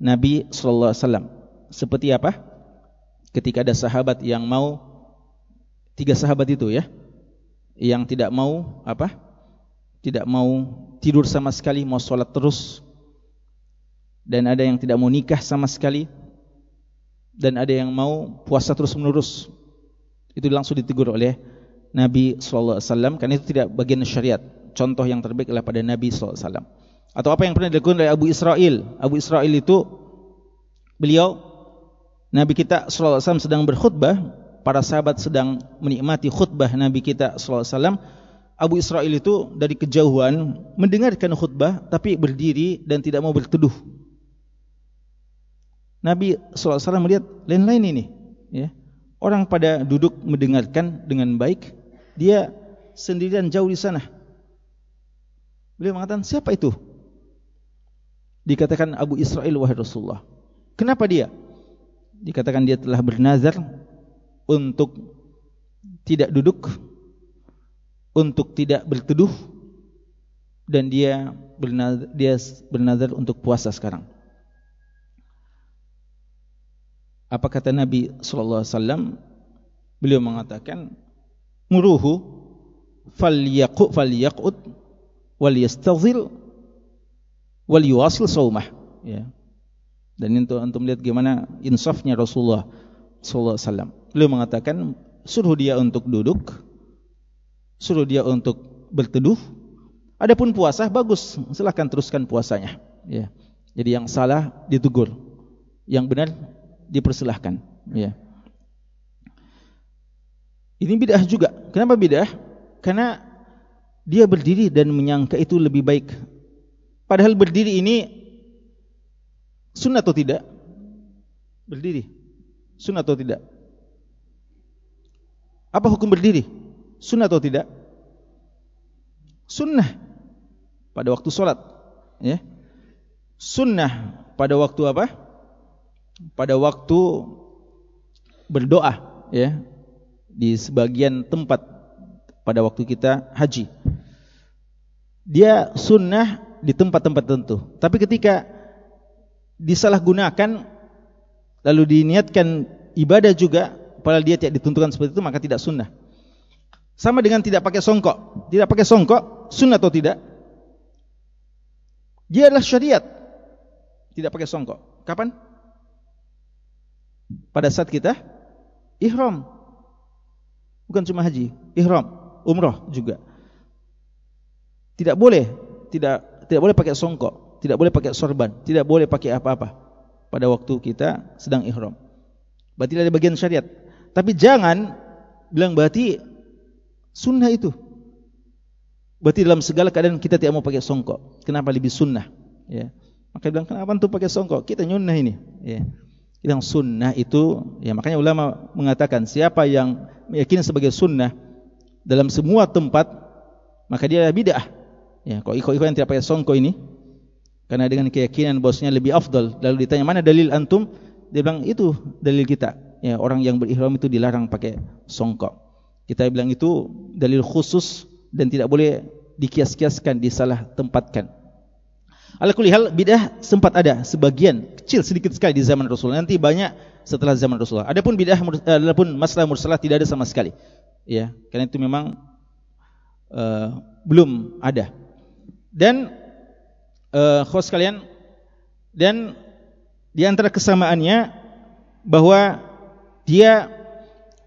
[SPEAKER 1] Nabi sallallahu alaihi wasallam. Seperti apa? Ketika ada sahabat yang mau tiga sahabat itu ya, yang tidak mau apa? Tidak mau tidur sama sekali, mau sholat terus. Dan ada yang tidak mau nikah sama sekali. Dan ada yang mau puasa terus menerus. Itu langsung ditegur oleh Nabi sallallahu alaihi wasallam karena itu tidak bagian syariat contoh yang terbaik adalah pada Nabi SAW. Atau apa yang pernah dilakukan oleh Abu Israel. Abu Israel itu, beliau, Nabi kita SAW sedang berkhutbah, para sahabat sedang menikmati khutbah Nabi kita SAW, Abu Israel itu dari kejauhan mendengarkan khutbah, tapi berdiri dan tidak mau berteduh. Nabi SAW melihat lain-lain ini. Ya. Orang pada duduk mendengarkan dengan baik, dia sendirian jauh di sana. Beliau mengatakan, siapa itu? Dikatakan Abu Israel wahai Rasulullah. Kenapa dia? Dikatakan dia telah bernazar untuk tidak duduk, untuk tidak berteduh, dan dia bernazar, dia bernazar untuk puasa sekarang. Apa kata Nabi sallallahu alaihi wasallam? Beliau mengatakan, "Muruhu wal yastazil wal yuwasil saumah. Ya. Dan itu untuk melihat bagaimana insafnya Rasulullah sallallahu alaihi wasallam. Beliau mengatakan suruh dia untuk duduk suruh dia untuk berteduh. Adapun puasa bagus silakan teruskan puasanya. Ya. Jadi yang salah ditegur. Yang benar dipersilahkan ya ini bidah juga kenapa bidah karena dia berdiri dan menyangka itu lebih baik Padahal berdiri ini sunnah atau tidak? Berdiri. Sunnah atau tidak? Apa hukum berdiri? Sunnah atau tidak? Sunnah pada waktu solat. Ya. Sunnah pada waktu apa? Pada waktu berdoa. Ya. Di sebagian tempat pada waktu kita haji. Dia sunnah di tempat-tempat tertentu. Tapi ketika disalahgunakan lalu diniatkan ibadah juga padahal dia tidak ditentukan seperti itu maka tidak sunnah. Sama dengan tidak pakai songkok. Tidak pakai songkok sunnah atau tidak? Dia adalah syariat. Tidak pakai songkok. Kapan? Pada saat kita ihram. Bukan cuma haji, ihram, umrah juga. Tidak boleh, tidak tidak boleh pakai songkok, tidak boleh pakai sorban, tidak boleh pakai apa-apa pada waktu kita sedang ihram. Berarti ada bagian syariat. Tapi jangan bilang berarti sunnah itu. Berarti dalam segala keadaan kita tidak mau pakai songkok. Kenapa lebih sunnah? Ya. Maka bilang kenapa tu pakai songkok? Kita nyunnah ini. Ya. Yang sunnah itu, ya makanya ulama mengatakan siapa yang meyakini sebagai sunnah dalam semua tempat, maka dia bid'ah. Ya, kalau ikut-ikut yang tidak pakai songkok ini, karena dengan keyakinan bosnya lebih afdal. Lalu ditanya mana dalil antum? Dia bilang itu dalil kita. Ya, orang yang berihram itu dilarang pakai songkok. Kita bilang itu dalil khusus dan tidak boleh dikias-kiaskan, disalah tempatkan. Ala kulli hal bidah sempat ada sebagian kecil sedikit sekali di zaman Rasul. Nanti banyak setelah zaman Rasul. Adapun bidah eh, adapun masalah mursalah tidak ada sama sekali. Ya, karena itu memang uh, belum ada. Dan uh, khos kalian dan di antara kesamaannya bahwa dia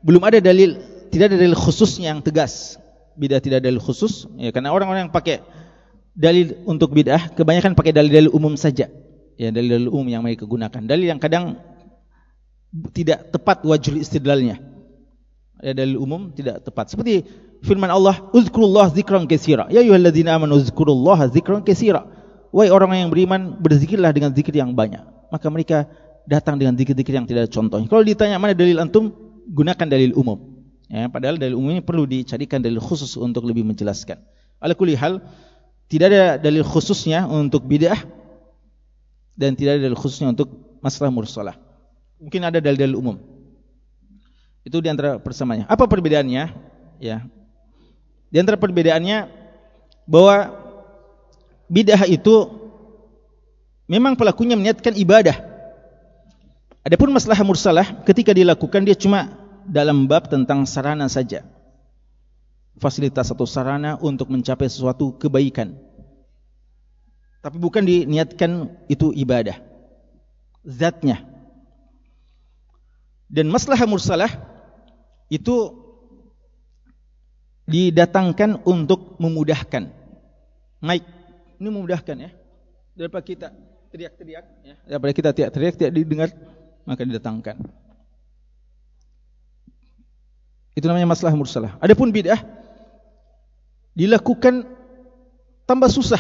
[SPEAKER 1] belum ada dalil tidak ada dalil khususnya yang tegas. Bidah tidak ada dalil khusus ya karena orang-orang yang pakai dalil untuk bid'ah kebanyakan pakai dalil-dalil umum saja. Ya, dalil-dalil umum yang mereka gunakan. Dalil yang kadang tidak tepat wajul istidlalnya. Ya, dalil umum tidak tepat. Seperti firman Allah, "Uzkurullah dzikran katsira." Ya ayyuhalladzina amanu uzkurullaha dzikran katsira. Wahai orang yang beriman, berzikirlah dengan zikir yang banyak. Maka mereka datang dengan zikir-zikir yang tidak ada contohnya. Kalau ditanya mana dalil antum, gunakan dalil umum. Ya, padahal dalil umum ini perlu dicarikan dalil khusus untuk lebih menjelaskan. Ala kulli hal, tidak ada dalil khususnya untuk bid'ah dan tidak ada dalil khususnya untuk masalah mursalah. Mungkin ada dalil-dalil umum. Itu di antara persamaannya. Apa perbedaannya? Ya. Di antara perbedaannya bahwa bid'ah itu memang pelakunya meniatkan ibadah. Adapun masalah mursalah ketika dilakukan dia cuma dalam bab tentang sarana saja fasilitas atau sarana untuk mencapai sesuatu kebaikan. Tapi bukan diniatkan itu ibadah. Zatnya. Dan masalah mursalah itu didatangkan untuk memudahkan. Naik. Ini memudahkan ya. Daripada kita teriak-teriak. Ya. Daripada kita teriak-teriak tidak didengar. Maka didatangkan. Itu namanya masalah mursalah. Adapun bid'ah dilakukan tambah susah.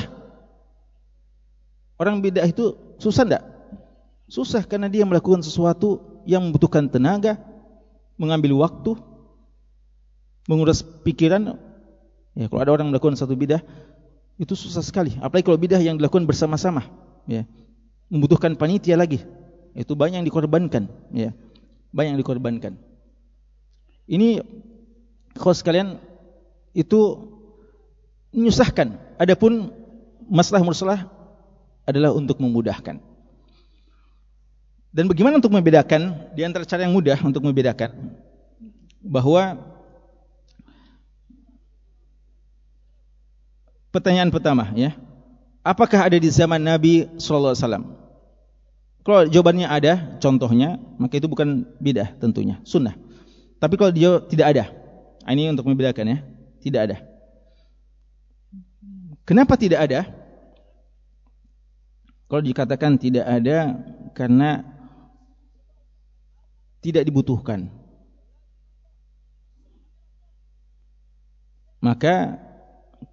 [SPEAKER 1] Orang bid'ah itu susah enggak? Susah karena dia melakukan sesuatu yang membutuhkan tenaga, mengambil waktu, menguras pikiran. Ya, kalau ada orang melakukan satu bidah itu susah sekali. Apalagi kalau bidah yang dilakukan bersama-sama, ya. Membutuhkan panitia lagi. Itu banyak yang dikorbankan, ya. Banyak yang dikorbankan. Ini kalau sekalian itu menyusahkan. Adapun masalah mursalah adalah untuk memudahkan. Dan bagaimana untuk membedakan di antara cara yang mudah untuk membedakan bahwa pertanyaan pertama ya, apakah ada di zaman Nabi sallallahu alaihi wasallam? Kalau jawabannya ada, contohnya, maka itu bukan bidah tentunya, sunnah. Tapi kalau dia tidak ada, ini untuk membedakan ya, tidak ada. Kenapa tidak ada? Kalau dikatakan tidak ada karena tidak dibutuhkan. Maka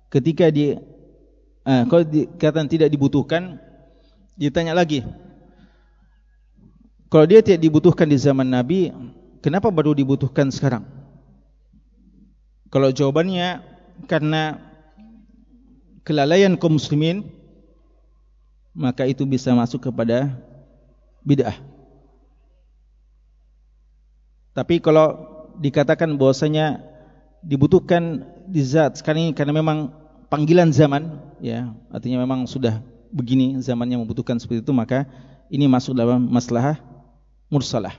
[SPEAKER 1] ketika eh, kalau dikatakan tidak dibutuhkan ditanya lagi kalau dia tidak dibutuhkan di zaman Nabi kenapa baru dibutuhkan sekarang kalau jawabannya karena kelalaian kaum muslimin maka itu bisa masuk kepada bid'ah. Tapi kalau dikatakan bahwasanya dibutuhkan di zat sekarang ini karena memang panggilan zaman ya artinya memang sudah begini zamannya membutuhkan seperti itu maka ini masuk dalam masalah mursalah.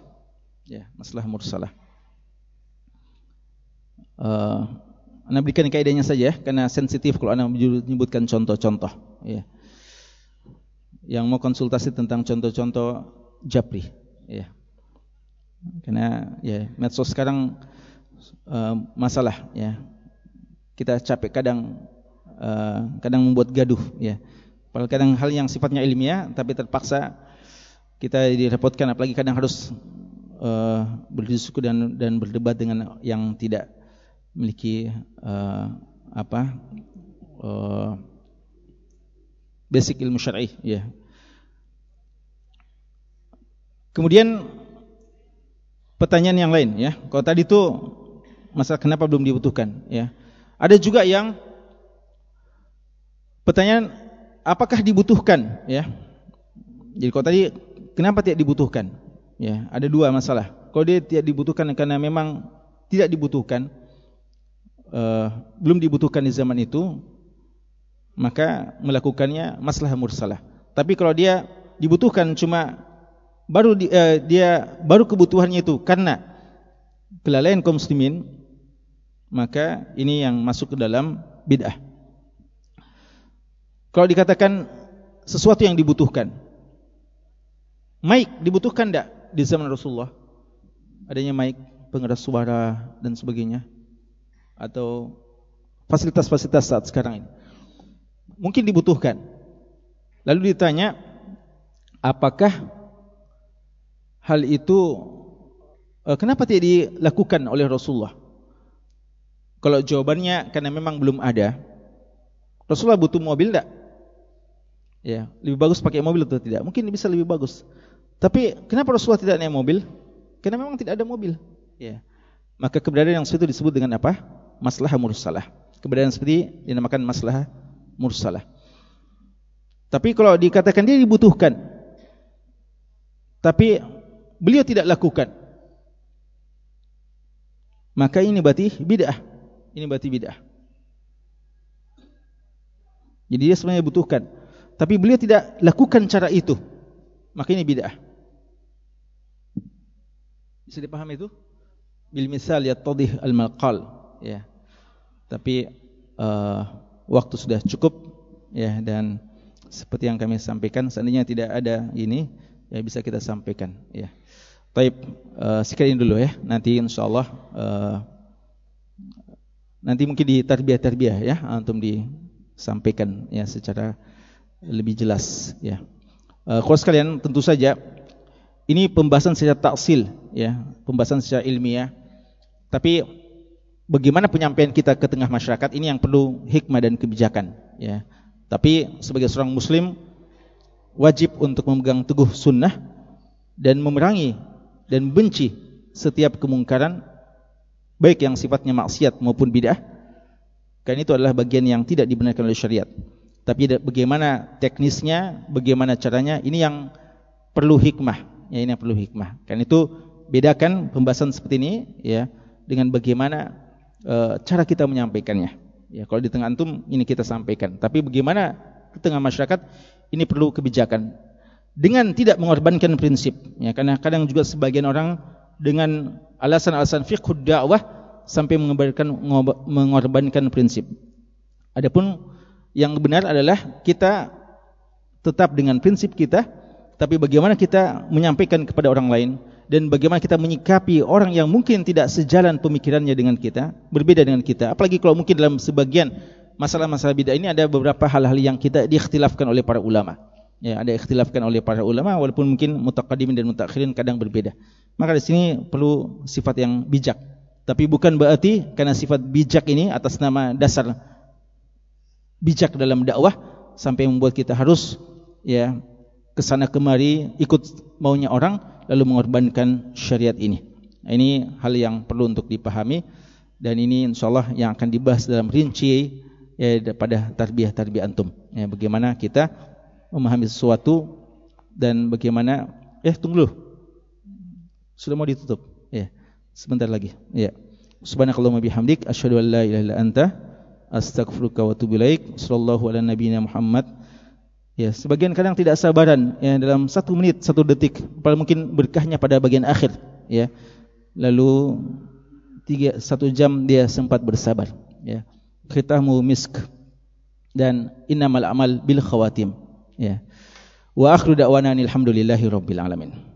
[SPEAKER 1] Ya masalah mursalah. Uh, anda berikan kaidahnya saja ya, karena sensitif kalau anda menyebutkan contoh-contoh ya. Yang mau konsultasi tentang contoh-contoh japri ya. Karena ya medsos sekarang uh, masalah ya. Kita capek kadang uh, kadang membuat gaduh ya. Padahal kadang hal yang sifatnya ilmiah tapi terpaksa kita direpotkan. Apalagi kadang harus uh, berdiskusi dan dan berdebat dengan yang tidak memiliki uh, apa uh, basic ilmu syar'i ya kemudian pertanyaan yang lain ya. Kalau tadi itu masalah kenapa belum dibutuhkan ya. Ada juga yang pertanyaan apakah dibutuhkan ya. Jadi kalau tadi kenapa tidak dibutuhkan? Ya, ada dua masalah. Kalau dia tidak dibutuhkan karena memang tidak dibutuhkan uh, belum dibutuhkan di zaman itu maka melakukannya masalah mursalah. Tapi kalau dia dibutuhkan cuma baru di, uh, dia baru kebutuhannya itu karena kelalaian kaum muslimin maka ini yang masuk ke dalam bid'ah. Kalau dikatakan sesuatu yang dibutuhkan mic dibutuhkan tidak di zaman Rasulullah? Adanya mic pengeras suara dan sebagainya atau fasilitas-fasilitas saat sekarang ini mungkin dibutuhkan lalu ditanya apakah hal itu uh, kenapa tidak dilakukan oleh Rasulullah? Kalau jawabannya karena memang belum ada, Rasulullah butuh mobil tidak? Ya, lebih bagus pakai mobil atau tidak? Mungkin bisa lebih bagus. Tapi kenapa Rasulullah tidak naik mobil? Karena memang tidak ada mobil. Ya. Maka keberadaan yang seperti itu disebut dengan apa? Masalah mursalah. Keberadaan seperti dinamakan masalah mursalah. Tapi kalau dikatakan dia dibutuhkan, tapi beliau tidak lakukan maka ini berarti bid'ah. Ini berarti bid'ah. Jadi dia sebenarnya butuhkan tapi beliau tidak lakukan cara itu maka ini bid'ah. Bisa dipahami itu? Bil misal yattadih al maqal ya tapi uh, waktu sudah cukup ya dan seperti yang kami sampaikan seandainya tidak ada ini ya bisa kita sampaikan ya Baik, uh, sekian dulu ya. Nanti insyaallah uh, nanti mungkin di tarbiyah-tarbiyah ya antum disampaikan ya secara lebih jelas ya. Uh, kalau sekalian tentu saja ini pembahasan secara taksil ya, pembahasan secara ilmiah. Tapi bagaimana penyampaian kita ke tengah masyarakat ini yang perlu hikmah dan kebijakan ya. Tapi sebagai seorang muslim wajib untuk memegang teguh sunnah dan memerangi dan benci setiap kemungkaran baik yang sifatnya maksiat maupun bid'ah. Karena itu adalah bagian yang tidak dibenarkan oleh syariat. Tapi bagaimana teknisnya bagaimana caranya ini yang perlu hikmah ya ini yang perlu hikmah. Karena itu bedakan pembahasan seperti ini ya dengan bagaimana e, cara kita menyampaikannya. Ya kalau di tengah antum ini kita sampaikan. Tapi bagaimana di tengah masyarakat ini perlu kebijakan. Dengan tidak mengorbankan prinsip ya karena kadang juga sebagian orang dengan alasan-alasan fiqh dakwah sampai mengorbankan mengorbankan prinsip. Adapun yang benar adalah kita tetap dengan prinsip kita tapi bagaimana kita menyampaikan kepada orang lain dan bagaimana kita menyikapi orang yang mungkin tidak sejalan pemikirannya dengan kita berbeda dengan kita. Apalagi kalau mungkin dalam sebagian masalah-masalah bid'ah ini ada beberapa hal-hal yang kita diikhtilafkan oleh para ulama. Ya ada ikhtilafkan oleh para ulama walaupun mungkin mutaqaddimin dan mutakhirin kadang berbeda maka di sini perlu sifat yang bijak. Tapi bukan berarti karena sifat bijak ini atas nama dasar bijak dalam dakwah sampai membuat kita harus ya kesana kemari ikut maunya orang lalu mengorbankan syariat ini. Ini hal yang perlu untuk dipahami dan ini insyaallah yang akan dibahas dalam rinci ya pada tarbiyah-tarbiyah antum. Ya bagaimana kita memahami sesuatu dan bagaimana eh tunggu dulu. Sudah mau ditutup. Ya. Sebentar lagi. Ya. Subhanakallahumma bihamdik asyhadu an la ilaha illa anta astaghfiruka wa atubu ilaik. Sallallahu ala nabiyyina Muhammad. Ya, sebagian kadang tidak sabaran ya dalam satu menit, satu detik, paling mungkin berkahnya pada bagian akhir, ya. Lalu tiga satu jam dia sempat bersabar, ya. Khitamu misk dan innamal amal bil khawatim, ya. Wa akhiru da'wana alhamdulillahi rabbil alamin.